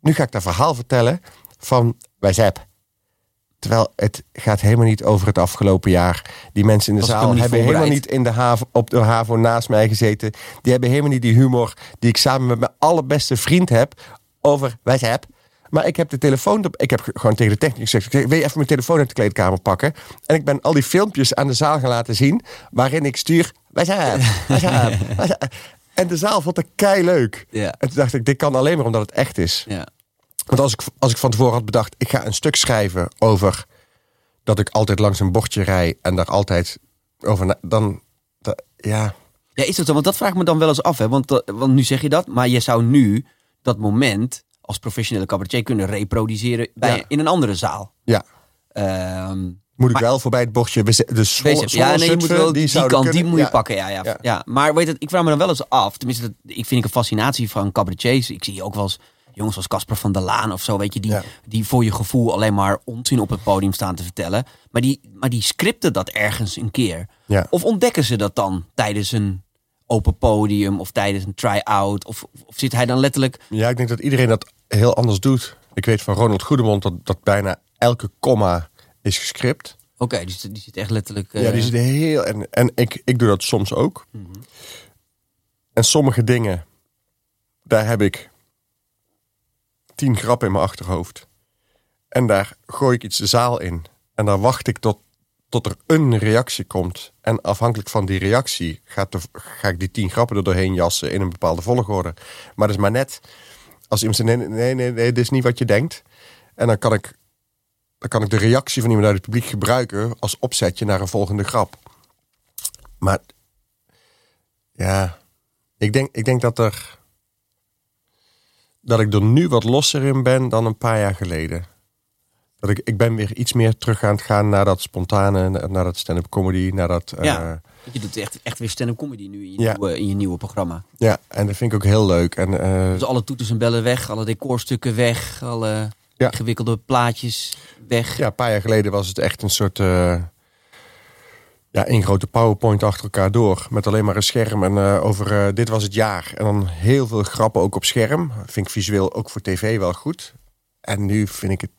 Nu ga ik dat verhaal vertellen van WhatsApp. Terwijl het gaat helemaal niet over het afgelopen jaar. Die mensen in de Was zaal helemaal hebben helemaal niet in de haven, op de HAVO naast mij gezeten. Die hebben helemaal niet die humor die ik samen met mijn allerbeste vriend heb over WhatsApp. Maar ik heb de telefoon, ik heb ge- gewoon tegen de technicus gezegd, ik zeg, wil je even mijn telefoon uit de kleedkamer pakken? En ik ben al die filmpjes aan de zaal gaan laten zien, waarin ik stuur, WhatsApp, WhatsApp, WhatsApp. En de zaal vond het kei leuk. Ja. En toen dacht ik, dit kan alleen maar omdat het echt is. Ja. Want als ik, als ik van tevoren had bedacht, ik ga een stuk schrijven over dat ik altijd langs een bordje rij en daar altijd over na, dan, da- ja, Ja, is dat zo? Want dat vraag ik me dan wel eens af. Hè? Want, eh, want nu zeg je dat, maar je zou nu dat moment als professionele cabaretier kunnen reproduceren bij, Ja. in een andere zaal. ja. Ehm Moet ik Maar- wel voorbij het ze- de Wees- ja, nee, je moet wel die, zouden kant, die moet je ja. pakken. Ja, ja, ja. Ja. maar weet het, ik vraag me dan wel eens af. Tenminste, dat, ik vind ik een fascinatie van cabaretiers. Ik zie ook wel eens jongens als Casper van der Laan of zo, weet je, die, Ja. die voor je gevoel alleen maar onzin op het podium staan te vertellen. Maar die, maar die scripten dat ergens een keer. Ja. Of ontdekken ze dat dan tijdens een open podium of tijdens een try-out? Of, of zit hij dan letterlijk... Ja, ik denk dat iedereen dat heel anders doet. Ik weet van Ronald Goedemond dat, dat bijna elke komma is gescript. Oké, dus die zit echt letterlijk... Ja, eh, die zit heel. En, en ik, ik doe dat soms ook. En sommige dingen, daar heb ik tien grappen in mijn achterhoofd. En daar gooi ik iets de zaal in. En daar wacht ik tot, tot er een reactie komt. En afhankelijk van die reactie ga ik die tien grappen er doorheen jassen in een bepaalde volgorde. Maar dat is maar net als iemand zegt: nee, nee, nee, nee, dit is niet wat je denkt. En dan kan ik, dan kan ik de reactie van iemand uit het publiek gebruiken als opzetje naar een volgende grap. Maar ja, ik denk, ik denk dat er. Dat ik er nu wat losser in ben dan een paar jaar geleden. Dat ik, ik ben weer iets meer terug aan het gaan naar dat spontane, naar dat stand-up comedy, naar dat. eh, Ja. Je doet echt, echt weer stand-up comedy nu in je, Ja. nieuwe, in je nieuwe programma. ja, en dat vind ik ook heel leuk. En eh, Dus alle toeters en bellen weg, alle decorstukken weg, alle Ja. ingewikkelde plaatjes weg. ja, een paar jaar geleden was het echt een soort. eh, ja, één grote PowerPoint achter elkaar door. Met alleen maar een scherm en eh, over eh, dit was het jaar. En dan heel veel grappen ook op scherm. Vind ik visueel ook voor tv wel goed. En nu vind ik het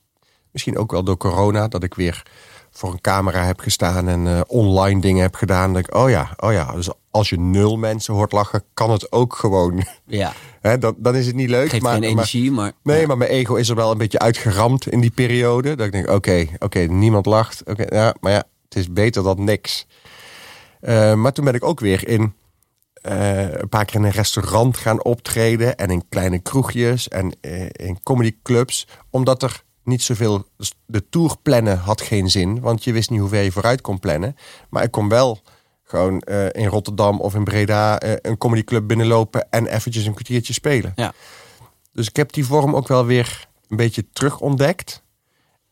misschien ook wel door corona dat ik weer voor een camera heb gestaan en eh, online dingen heb gedaan. Dat ik, oh ja, oh ja. Dus als je nul mensen hoort lachen, kan het ook gewoon. Ja, Hè, dan, dan is het niet leuk. geeft maar, geen energie, maar... Nee, ja. maar mijn ego is er wel een beetje uitgeramd in die periode. Dat ik denk, oké, oké, niemand lacht. Oké, ja, maar ja, het is beter dan niks. Eh, maar toen ben ik ook weer in eh, een paar keer in een restaurant gaan optreden. En in kleine kroegjes en in comedyclubs. Omdat er niet zoveel... De tour plannen had geen zin. Want je wist niet hoe ver je vooruit kon plannen. Maar ik kon wel gewoon eh, in Rotterdam of in Breda... eh, een comedyclub binnenlopen en eventjes een kwartiertje spelen. Ja. Dus ik heb die vorm ook wel weer een beetje terug ontdekt.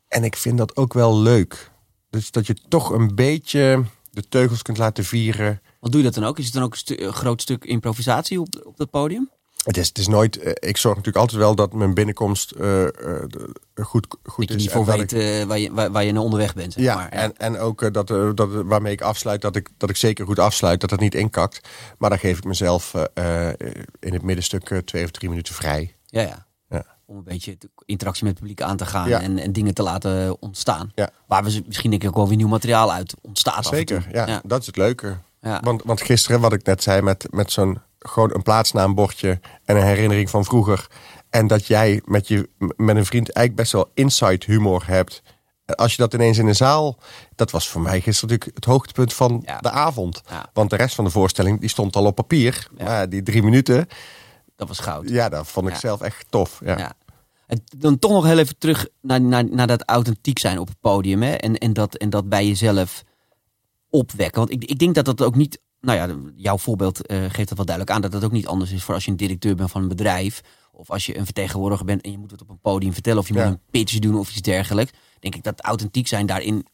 En ik vind dat ook wel leuk. Dus dat je toch een beetje de teugels kunt laten vieren. Wat doe je dat dan ook? Is het dan ook een, stu- een groot stuk improvisatie op, op dat podium? Het is, het is nooit. eh, ik zorg natuurlijk altijd wel dat mijn binnenkomst de- goed, goed Dat je voor dat weet ik- eh, waar, je, waar, waar je naar onderweg bent. Zeg ja, maar. en, en ook eh, dat, eh, dat waarmee ik afsluit, dat ik, dat ik zeker goed afsluit, dat het niet inkakt. Maar dan geef ik mezelf eh, eh, in het middenstuk eh, twee of drie minuten vrij. ja, ja. Ja. Om een beetje interactie met het publiek aan te gaan Ja. en, en dingen te laten ontstaan. Ja. Waar we misschien denk ik ook wel weer nieuw materiaal uit ontstaat. af en Zeker, toe. ja, ja. dat is het leuke. Ja. Want, want gisteren, wat ik net zei, met, met zo'n gewoon een plaatsnaambordje en een herinnering van vroeger. En dat jij met, je, met een vriend eigenlijk best wel inside humor hebt. Als je dat ineens in de zaal. Dat was voor mij gisteren natuurlijk het hoogtepunt van Ja. de avond. Ja. Want de rest van de voorstelling die stond al op papier. Ja. Maar die drie minuten, Dat was goud. ja, dat vond ik zelf echt tof. Ja. Ja. En dan toch nog heel even terug naar, naar, naar dat authentiek zijn op het podium. Hè? En, en, dat, en dat bij jezelf opwekken. Want ik, ik denk dat dat ook niet... Nou ja, jouw voorbeeld eh, geeft dat wel duidelijk aan. Dat dat ook niet anders is voor als je een directeur bent van een bedrijf. Of als je een vertegenwoordiger bent en je moet het op een podium vertellen. Of je Ja. moet een pitch doen of iets dergelijks. Denk ik dat authentiek zijn daarin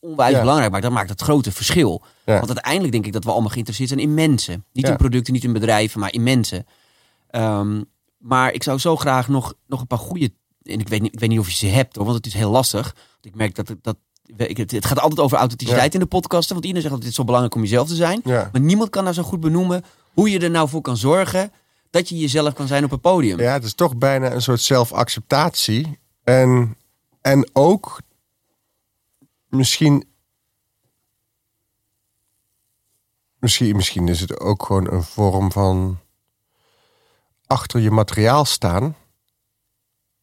onwijs Ja. belangrijk maakt. Dat maakt het grote verschil. Ja. Want uiteindelijk denk ik dat we allemaal geïnteresseerd zijn in mensen. Niet in producten, niet in bedrijven, maar in mensen. Ehm, maar ik zou zo graag nog, nog een paar goede. En ik weet, niet, ik weet niet of je ze hebt hoor, want het is heel lastig. Want ik merk dat, dat het, het gaat altijd over authenticiteit in de podcasten. Want iedereen zegt dat het zo belangrijk om jezelf te zijn. Ja. Maar niemand kan nou zo goed benoemen hoe je er nou voor kan zorgen dat je jezelf kan zijn op een podium. Ja, het is toch bijna een soort zelfacceptatie. En, en ook misschien, misschien. Misschien is het ook gewoon een vorm van achter je materiaal staan.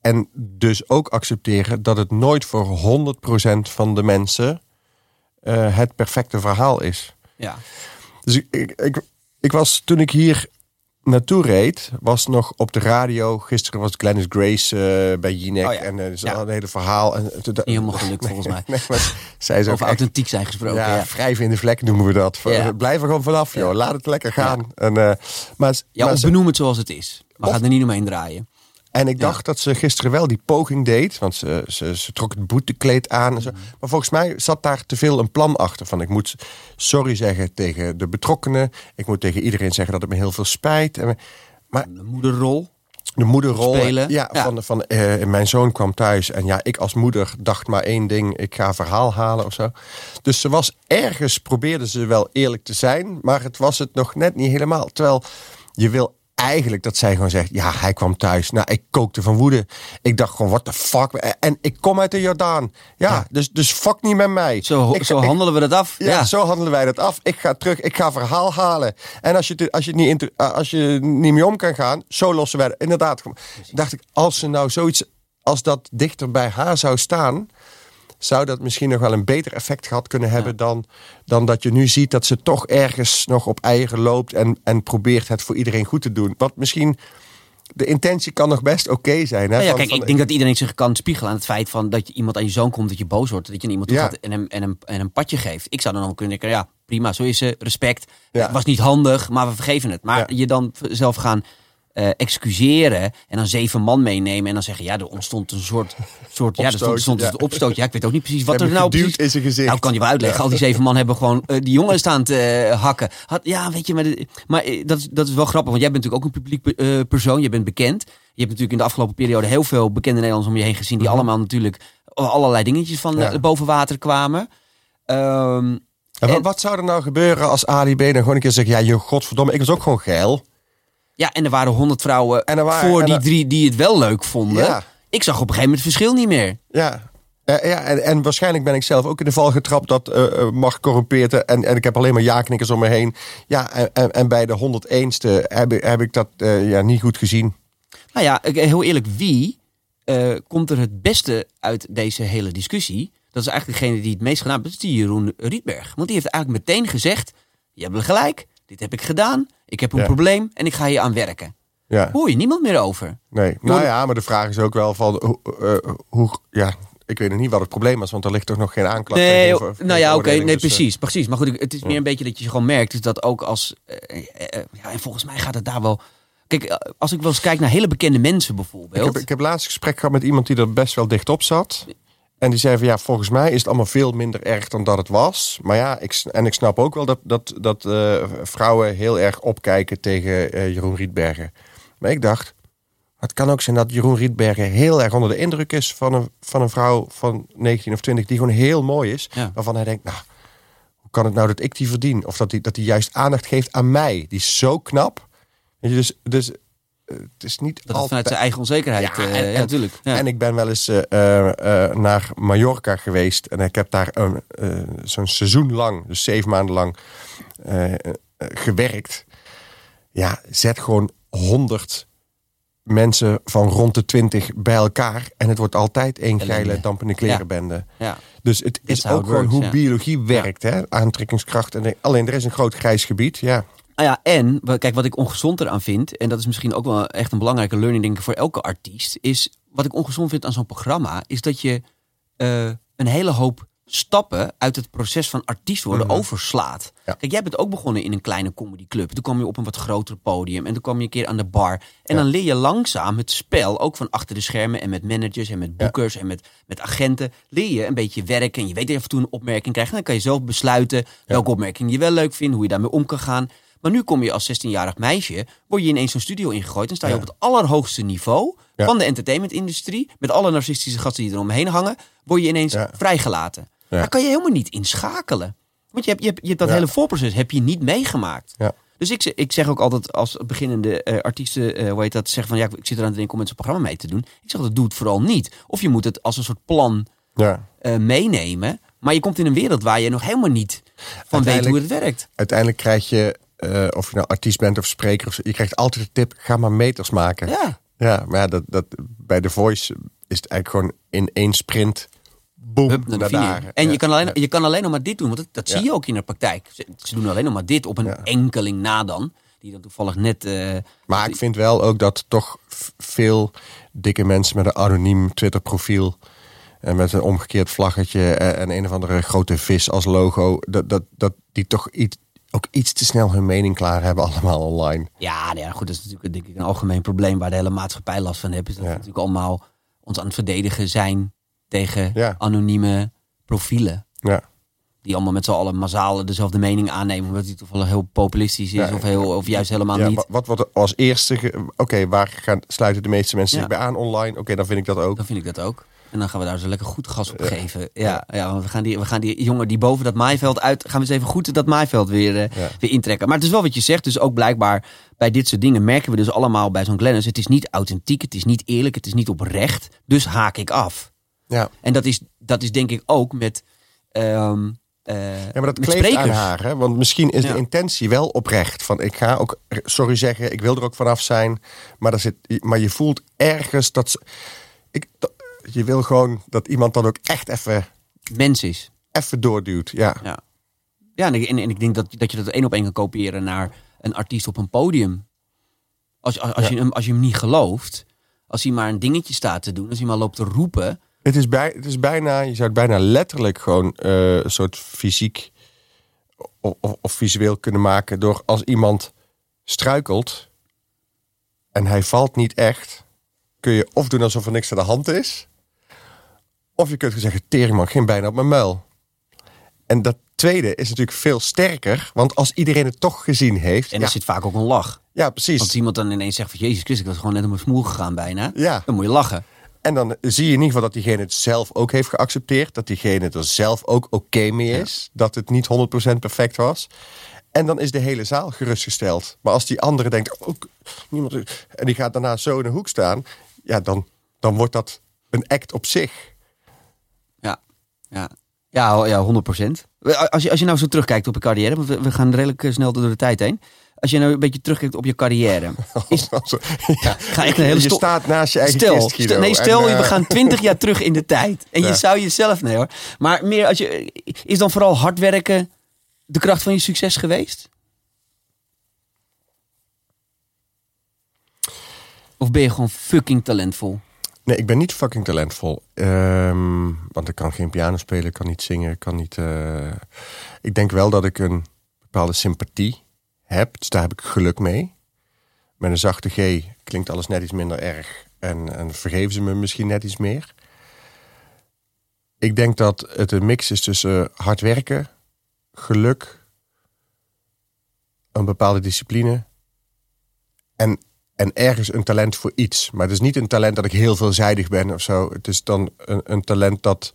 En dus ook accepteren dat het nooit voor 100% van de mensen eh, het perfecte verhaal is. Ja. Dus ik, ik, ik, ik was toen ik hier naartoe reed, was nog op de radio. Gisteren was Glennis Grace eh, bij Jinek Oh ja. en uh, Ja. een hele verhaal. En, Niet helemaal gelukt volgens mij. Nee, maar zij is echt, authentiek zijn gesproken. ja, wrijven in de vlek noemen we dat. Blijf er gewoon vanaf, joh. Laat het lekker gaan. En, maar, ja maar ze- benoem het zoals het is. Maar Of- ga er niet omheen draaien. En ik Ja. dacht dat ze gisteren wel die poging deed. Want ze, ze, ze trok het boetekleed aan. En zo. Mm. Maar volgens mij zat daar te veel een plan achter. Van ik moet sorry zeggen tegen de betrokkenen. Ik moet tegen iedereen zeggen dat het me heel veel spijt. En, maar De moederrol. de moederrol. Spelen. Ja, Ja. van, van eh, mijn zoon kwam thuis. En ja, ik als moeder dacht maar één ding. Ik ga verhaal halen of zo. Dus ze was ergens, probeerde ze wel eerlijk te zijn. Maar het was het nog net niet helemaal. Terwijl je wil eigenlijk dat zij gewoon zegt... Ja, hij kwam thuis. Nou, ik kookte van woede. Ik dacht gewoon, what the fuck. En ik kom uit de Jordaan. Ja, Ja. Dus, dus fuck niet met mij. Zo, Ik- zo ik- handelen we dat af. ja, Ja, zo handelen wij dat af. Ik ga terug, ik ga verhaal halen. En als je, het- als je, het niet, eh, als je niet mee om kan gaan, zo lossen wij. Inderdaad, dacht ik, als ze nou zoiets, als dat dichter bij haar zou staan, zou dat misschien nog wel een beter effect gehad kunnen hebben dan, dan dat je nu ziet dat ze toch ergens nog op eieren loopt en, en probeert het voor iedereen goed te doen. Wat misschien, de intentie kan nog best oké zijn. Hè? Nou ja, Van- kijk, van- ik denk dat iedereen zich kan spiegelen aan het feit van dat je iemand aan je zoon komt, dat je boos wordt, dat je iemand Ja. gaat en hem, en, hem, en een padje geeft. Ik zou dan ook kunnen denken, ja, prima, zo is ze, respect. Het was niet handig, maar we vergeven het. Maar je dan zelf gaan eh, excuseren en dan zeven man meenemen en dan zeggen, ja, er ontstond een soort, soort ja, er stond, Opstootje, stond ja. een opstootje. Ja, ik weet ook niet precies wat er nou precies... in zijn gezicht. Nou, kan je wel uitleggen. Al die zeven man hebben gewoon eh, die jongen staan te eh, hakken. Had, ja, weet je, maar, de- maar dat, is- dat is wel grappig. Want jij bent natuurlijk ook een publiek persoon. Je bent bekend. Je hebt natuurlijk in de afgelopen periode heel veel bekende Nederlanders om je heen gezien. Die allemaal natuurlijk allerlei dingetjes van Mhm. Boven water kwamen. Ehm, En wat, En- wat zou er nou gebeuren als Ali B dan gewoon een keer zegt... Ja, je godverdomme, ik was ook gewoon geil. Ja, en er waren honderd vrouwen waren- voor die er- drie die het wel leuk vonden. Ja. Ik zag op een gegeven moment het verschil niet meer. Ja. Eh, ja en, en waarschijnlijk ben ik zelf ook in de val getrapt dat eh eh, mag corrumpeert. En, en ik heb alleen maar ja-knikkers om me heen. Ja, en, en, bij de 101ste heb, ik- heb ik dat ja, niet goed gezien. Nou ja, heel eerlijk, wie komt er het beste uit deze hele discussie? Dat is eigenlijk degene die het meest gedaan heeft. Dat is die Jeroen Rietberg. Want die heeft eigenlijk meteen gezegd, je hebt gelijk, dit heb ik gedaan. Ik heb een Ja. probleem en ik ga hier aan werken. Ja, Hoor je niemand meer over. nee. Nou ja, maar de vraag is ook wel van hoe, eh, hoe... Ja, ik weet nog niet wat het probleem was, want er ligt toch nog geen aanklacht Nee, tegenover- nou ja, oké, nee, dus, eh, precies, precies. Maar goed, ik- het is meer een beetje dat je gewoon merkt, is dat ook als, eh, ja, en volgens mij gaat het daar wel Kijk, als ik wel eens kijk naar hele bekende mensen Ik bijvoorbeeld. heb, ik heb laatst gesprek gehad met iemand die er best wel dicht op zat. En die zei van ja, volgens mij is het allemaal veel minder erg dan dat het was. Maar ja, ik, en ik snap ook wel dat, dat, dat eh, vrouwen heel erg opkijken tegen eh, Jeroen Rietbergen. Maar ik dacht, het kan ook zijn dat Jeroen Rietbergen heel erg onder de indruk is van een, van een vrouw van 19 of 20 die gewoon heel mooi is. Ja. Waarvan hij denkt, nou, hoe kan het nou dat ik die verdien? Of dat hij dat hij juist aandacht geeft aan mij. Die is zo knap. Je, dus, dus het is niet dat altijd... vanuit zijn eigen onzekerheid. Ja, eh, en- ja, natuurlijk. Ja. En ik ben wel eens eh, eh, naar Mallorca geweest. En ik heb daar een, zo'n seizoen lang, dus zeven maanden lang, gewerkt. Ja, zet gewoon honderd mensen van rond de twintig bij elkaar. En het wordt altijd één geile dampende klerenbende. ja. Dus het is ook gewoon hoe biologie werkt. Hè? Aantrekkingskracht. En alleen er is een groot grijs gebied. Ja, Nou ja, en kijk, wat ik ongezond eraan vind, en dat is misschien ook wel echt een belangrijke learning denk ik voor elke artiest, is wat ik ongezond vind aan zo'n programma, is dat je eh, een hele hoop stappen uit het proces van artiest worden overslaat. Ja. Kijk, jij bent ook begonnen in een kleine comedyclub. Toen kwam je op een wat groter podium en toen kwam je een keer aan de bar. En Ja. dan leer je langzaam het spel, ook van achter de schermen en met managers en met boekers en met, met agenten, leer je een beetje werken. En je weet dat je af en toe een opmerking krijgt. En dan kan je zelf besluiten welke opmerking je wel leuk vindt, hoe je daarmee om kan gaan. Maar nu kom je als 16-jarig meisje, word je ineens zo'n studio ingegooid en sta je Ja. op het allerhoogste niveau van de entertainmentindustrie, met alle narcistische gasten die eromheen hangen, word je ineens vrijgelaten. Daar kan je helemaal niet inschakelen. Want je hebt, je hebt, je hebt dat hele voorproces heb je niet meegemaakt. Ja. Dus ik, zeg- ik zeg ook altijd als beginnende eh, artiesten, eh hoe heet dat, zeggen van ja, ik zit eraan te denken om met zo'n programma mee te doen. Ik zeg dat doe het vooral niet. Of je moet het als een soort plan ja. eh, meenemen. Maar je komt in een wereld waar je nog helemaal niet van weet hoe het werkt. Uiteindelijk krijg je, eh, of je nou artiest bent of spreker, of je krijgt altijd de tip: ga maar meters maken. Ja. Ja, maar ja, dat, dat, bij The Voice is het eigenlijk gewoon in één sprint. Boom, Hup, naar daar. En Ja. je, kan alleen, je kan alleen nog maar dit doen, want dat, dat Ja. zie je ook in de praktijk. Ze, ze doen alleen nog maar dit op een Ja. enkeling na dan. Die dan toevallig net... eh, Maar ik vind wel ook dat toch veel dikke mensen met een anoniem Twitter-profiel. En met een omgekeerd vlaggetje en en een of andere grote vis als logo. Dat, dat, dat die toch iets, ook iets te snel hun mening klaar hebben allemaal online. Ja, nou ja, goed, dat is natuurlijk denk ik, een algemeen probleem waar de hele maatschappij last van heeft. Is dat Ja. we natuurlijk allemaal ons aan het verdedigen zijn tegen Ja. anonieme profielen. Ja. Die allemaal met z'n allen massaal dezelfde mening aannemen. Omdat die toevallig heel populistisch is Ja, of, heel, of juist helemaal niet. wa- wat wordt als eerste... Oké, waar gaan, sluiten de meeste mensen zich bij aan online? Oké, dan vind ik dat ook. Dan vind ik dat ook. En dan gaan we daar zo lekker goed gas op geven. Ja, ja. want we gaan, die, we gaan die jongen die boven dat maaiveld uit... gaan we eens even goed dat maaiveld weer, eh, weer intrekken. Maar het is wel wat je zegt. Dus ook blijkbaar bij dit soort dingen merken we dus allemaal bij zo'n Glennis... het is niet authentiek, het is niet eerlijk, het is niet oprecht. Dus haak ik af. Ja. En dat is, dat is denk ik ook met... ehm, eh, Ja, maar dat kleeft aan sprekers. haar. Hè? Want misschien is Ja. de intentie wel oprecht. Van ik ga ook sorry zeggen, ik wil er ook vanaf zijn. Maar, daar zit, maar je voelt ergens dat... ze- Ik, dat- je wil gewoon dat iemand dan ook echt even, Mens is. even doorduwt. Ja. Ja, ja en, ik, en, en ik denk dat, dat je dat één op één kan kopiëren naar een artiest op een podium. Als, als, als, Ja. je, hem, als je hem niet gelooft, als hij maar een dingetje staat te doen, als hij maar loopt te roepen. Het, is bij, het is bijna, je zou het bijna letterlijk gewoon eh, een soort fysiek of, of, of visueel kunnen maken. Door als iemand struikelt en hij valt niet echt, kun je of doen alsof er niks aan de hand is. Of je kunt zeggen, teringman, geen bijna op mijn muil. En dat tweede is natuurlijk veel sterker. Want als iedereen het toch gezien heeft. En ja, er zit vaak ook een lach. ja, precies. Als iemand dan ineens zegt van Jezus Christus, ik was gewoon net op mijn smoel gegaan bijna. Ja. Dan moet je lachen. En dan zie je in ieder geval dat diegene het zelf ook heeft geaccepteerd. Dat diegene er zelf ook oké mee is. Dat het niet 100% perfect was. En dan is de hele zaal gerustgesteld. Maar als die andere denkt, oh, niemand, en die gaat daarna zo in de hoek staan. Ja, dan, dan wordt dat een act op zich. Ja, ja. Ja, ja 100 Als je, als je nou zo terugkijkt op je carrière, want we, we gaan redelijk eh, snel door de tijd heen. Als je nou een beetje terugkijkt op je carrière. Is, ja. ga echt een hele je staat naast je eigen Stel, kist, Guido. stel- nee, stel we eh, gaan twintig jaar terug in de tijd. En Ja. je zou jezelf, nee hoor. Maar meer als je, is dan vooral hard werken de kracht van je succes geweest? Of ben je gewoon fucking talentvol? Nee, ik ben niet fucking talentvol. Ehm, want ik kan geen piano spelen, kan niet zingen, kan niet... eh, Ik denk wel dat ik een bepaalde sympathie heb. Dus daar heb ik geluk mee. met een zachte G klinkt alles net iets minder erg. En, en vergeven ze me misschien net iets meer. Ik denk dat het een mix is tussen hard werken, geluk, een bepaalde discipline en, en ergens een talent voor iets. Maar het is niet een talent dat ik heel veelzijdig ben of zo. Het is dan een, een talent dat.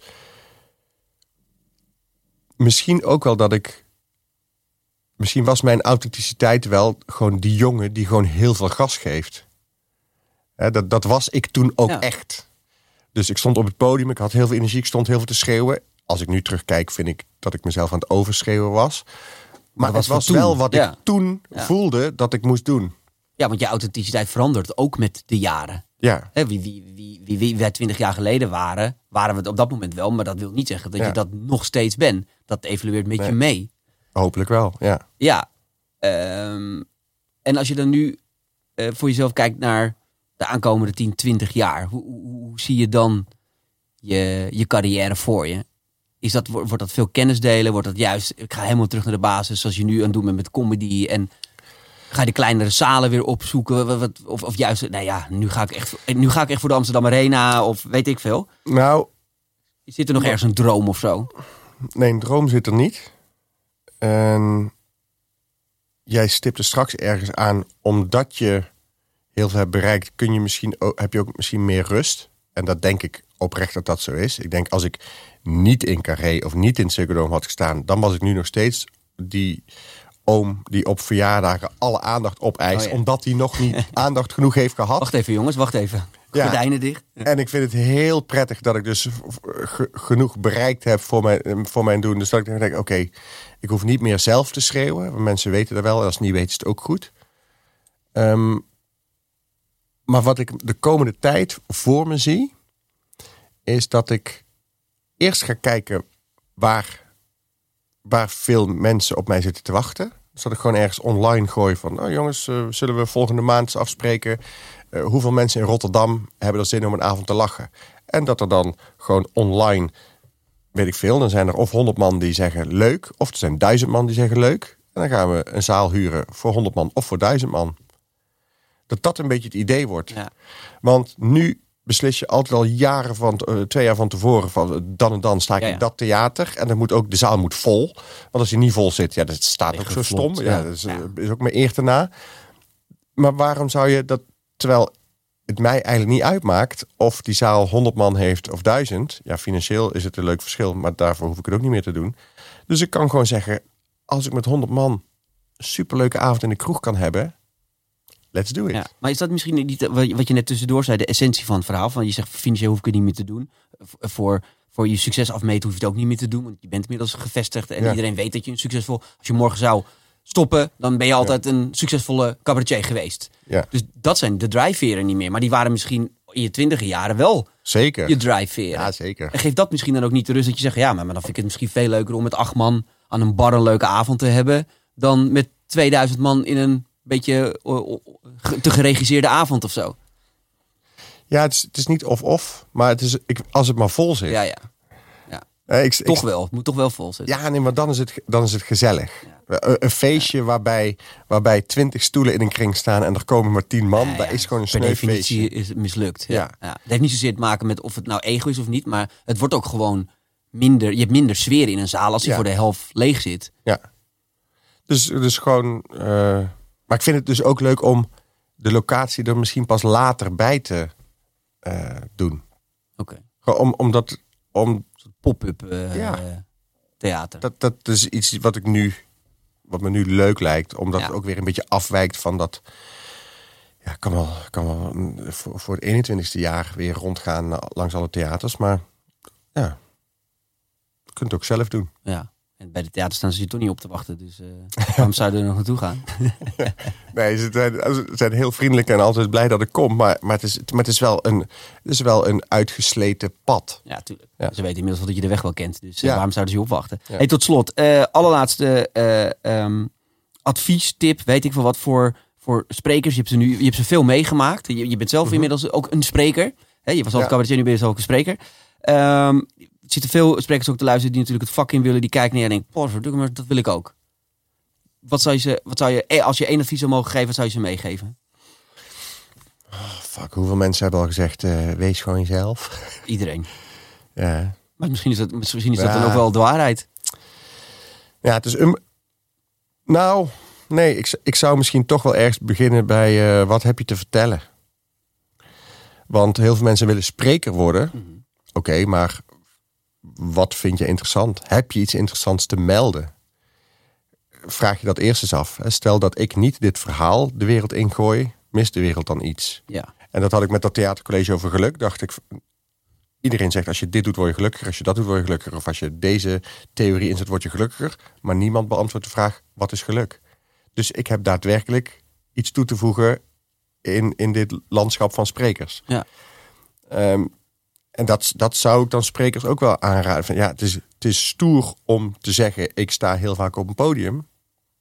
Misschien ook wel dat ik. Misschien was mijn authenticiteit wel gewoon die jongen die gewoon heel veel gas geeft. Dat, dat was ik toen ook Ja. echt. Dus ik stond op het podium, ik had heel veel energie, ik stond heel veel te schreeuwen. Als ik nu terugkijk, vind ik dat ik mezelf aan het overschreeuwen was. Maar, dat was het wel wat Ja. ik toen Ja. voelde dat ik moest doen. Ja, want je authenticiteit verandert ook met de jaren. Ja, wie, wie, wie, wie, wie wij twintig jaar geleden waren, waren we het op dat moment wel. Maar dat wil niet zeggen dat Ja. je dat nog steeds bent. Dat evolueert met Nee. je mee. hopelijk wel. Ja. Ja. ehm, en als je dan nu eh, voor jezelf kijkt naar de aankomende 10, 20 jaar. Hoe, hoe, hoe zie je dan je, je carrière voor je? Is dat, wordt wordt dat veel kennis delen? Wordt dat juist, ik ga helemaal terug naar de basis zoals je nu aan het doen bent met comedy en... Ga je de kleinere zalen weer opzoeken? Wat- Of, of juist, nou ja, nu ga, ik echt, nu ga ik echt voor de Amsterdam Arena of weet ik veel. Nou, Zit er nog ergens een droom of zo? nee, een droom zit er niet. En jij stipte straks ergens aan, omdat je heel veel hebt bereikt, kun je misschien ook, heb je ook misschien meer rust. En dat denk ik oprecht dat dat zo is. Ik denk als ik niet in Carré of niet in Ziggo had gestaan, dan was ik nu nog steeds die oom die op verjaardagen alle aandacht opeist, Oh ja. omdat hij nog niet aandacht genoeg heeft gehad. Wacht even jongens, wacht even. Ja. Gordijnen dicht. En ik vind het heel prettig dat ik dus ge- genoeg bereikt heb voor mijn, voor mijn doen. Dus dat ik denk, oké, ik hoef niet meer zelf te schreeuwen. Mensen weten dat wel. En als ze niet weten, is het ook goed. Ehm, maar wat ik de komende tijd voor me zie, is dat ik eerst ga kijken waar, waar veel mensen op mij zitten te wachten. Dus dat ik gewoon ergens online gooi van, oh jongens, eh, zullen we volgende maand eens afspreken? Eh, hoeveel mensen in Rotterdam hebben er zin om een avond te lachen? En dat er dan gewoon online, weet ik veel, dan zijn er of 100 man die zeggen leuk, of er zijn duizend man die zeggen leuk. En dan gaan we een zaal huren voor 100 man of voor duizend man. Dat dat een beetje het idee wordt. Ja. Want nu beslis je altijd al jaren van, eh, twee jaar van tevoren van eh, dan en dan sta ik Ja, ja. in dat theater. En dan moet ook, de zaal moet vol. Want als hij niet vol zit, ja, dat staat ook zo stom. Ja, ja. dat is, eh, is ook mijn eer na. Maar waarom zou je dat, terwijl het mij eigenlijk niet uitmaakt of die zaal 100 man heeft of 1000. Ja, financieel is het een leuk verschil, maar daarvoor hoef ik het ook niet meer te doen. Dus ik kan gewoon zeggen, als ik met 100 man een superleuke avond in de kroeg kan hebben, let's do it. Ja. Maar is dat misschien niet wat je- net tussendoor zei, de essentie van het verhaal? Van je zegt, financieel hoef ik het niet meer te doen. Voor, voor je succes afmeten hoef je het ook niet meer te doen. Want je bent inmiddels gevestigd en Ja. iedereen weet dat je een succesvol... Als je morgen zou stoppen, dan ben je altijd een succesvolle cabaretier geweest. Ja. Dus dat zijn de drijfveren niet meer. Maar die waren misschien in je twintige jaren wel Zeker. je drijfveren. Ja, zeker. En geeft dat misschien dan ook niet de rust dat je zegt... ja, maar, maar dan vind ik het misschien veel leuker om met acht man... aan een bar een leuke avond te hebben... dan met 2000 man in een beetje te geregisseerde avond of zo. Ja, het is, het is niet of-of, maar het is, ik, als het maar vol zit. Ja, ja. Eh, ik, Toch ik- wel. Het moet toch wel vol zitten. Ja, nee, maar dan is het, dan is het gezellig. Een, een feestje waarbij, waarbij twintig stoelen in een kring staan en er komen maar tien man. Ja, dat ja. is gewoon een sneu definitie feestje. is het mislukt. Ja. Ja. Ja. Het heeft niet zozeer te maken met of het nou ego is of niet. Maar het wordt ook gewoon minder... Je hebt minder sfeer in een zaal als die Ja. voor de helft leeg zit. Ja. Dus, dus gewoon... eh, maar ik vind het dus ook leuk om de locatie er misschien pas later bij te eh, doen. Oké. Gewoon Om, omdat, om, Pop-up eh, Ja. eh, theater. dat, dat is iets wat ik nu... Wat me nu leuk lijkt. Omdat Ja. het ook weer een beetje afwijkt van dat... Ja, kan wel, kan wel voor, voor het 21ste jaar weer rondgaan langs alle theaters. Maar ja, je kunt het ook zelf doen. Ja. En bij de theater staan ze je toch niet op te wachten. Dus eh, waarom zou je er nog naartoe gaan? Nee, ze zijn, ze zijn heel vriendelijk en altijd blij dat ik kom. Maar, maar, het, is, maar het, is wel een, het is wel een uitgesleten pad. Ja, tuurlijk. Ja. Ze weten inmiddels wel dat je de weg wel kent. Dus eh, Ja. waarom zouden ze je opwachten? Ja. Hey, tot slot, eh, allerlaatste eh ehm, advies, tip, weet ik veel wat voor, voor sprekers. Je hebt, ze nu, je hebt ze veel meegemaakt. Je, je bent zelf Mhm. inmiddels ook een spreker. Hè, je was al Ja. cabaretier, nu ben je zelf ook een spreker. Er zitten veel sprekers ook te luisteren die natuurlijk het vak in willen. Die kijken neer en denken, poh, maar dat wil ik ook. Wat zou je, ze, wat zou je, eh, als je één advies zou mogen geven, wat zou je ze meegeven? Oh, fuck, hoeveel mensen hebben al gezegd, eh, wees gewoon jezelf. Iedereen. ja. Maar misschien is dat, misschien is dat Ja. dan ook wel de waarheid. Ja, het is een. Nou, nee, ik, ik zou misschien toch wel ergens beginnen bij eh, wat heb je te vertellen? Want heel veel mensen willen spreker worden. Oké, maar wat vind je interessant? Heb je iets interessants te melden? Vraag je dat eerst eens af. Stel dat ik niet dit verhaal de wereld ingooi, mist de wereld dan iets? Ja. En dat had ik met dat theatercollege over geluk. Dacht ik, iedereen zegt als je dit doet word je gelukkiger. Als je dat doet word je gelukkiger. Of als je deze theorie inzet word je gelukkiger. Maar niemand beantwoordt de vraag wat is geluk? Dus ik heb daadwerkelijk iets toe te voegen in, in dit landschap van sprekers. Ja. Ehm, en dat, dat zou ik dan sprekers ook wel aanraden. Van, ja, het, is, het is stoer om te zeggen ik sta heel vaak op een podium.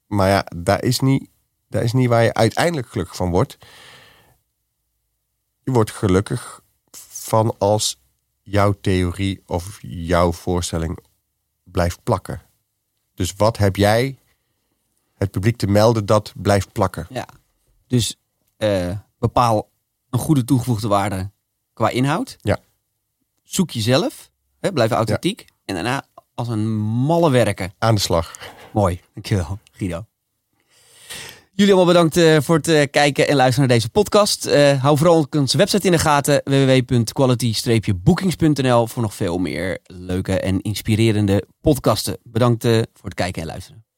Maar ja, daar is niet, daar is niet waar je uiteindelijk gelukkig van wordt. Je wordt gelukkig van als jouw theorie of jouw voorstelling blijft plakken. Dus wat heb jij het publiek te melden dat blijft plakken? ja. Dus eh, bepaal een goede toegevoegde waarde qua inhoud. Ja. Zoek jezelf. Hè, blijf authentiek. En daarna als een malle werken. Aan de slag. Mooi. Dankjewel, Guido. Jullie allemaal bedankt eh, voor het eh, kijken en luisteren naar deze podcast. Eh, hou vooral onze website in de gaten. www.quality-bookings.nl voor nog veel meer leuke en inspirerende podcasten. Bedankt voor het kijken en luisteren.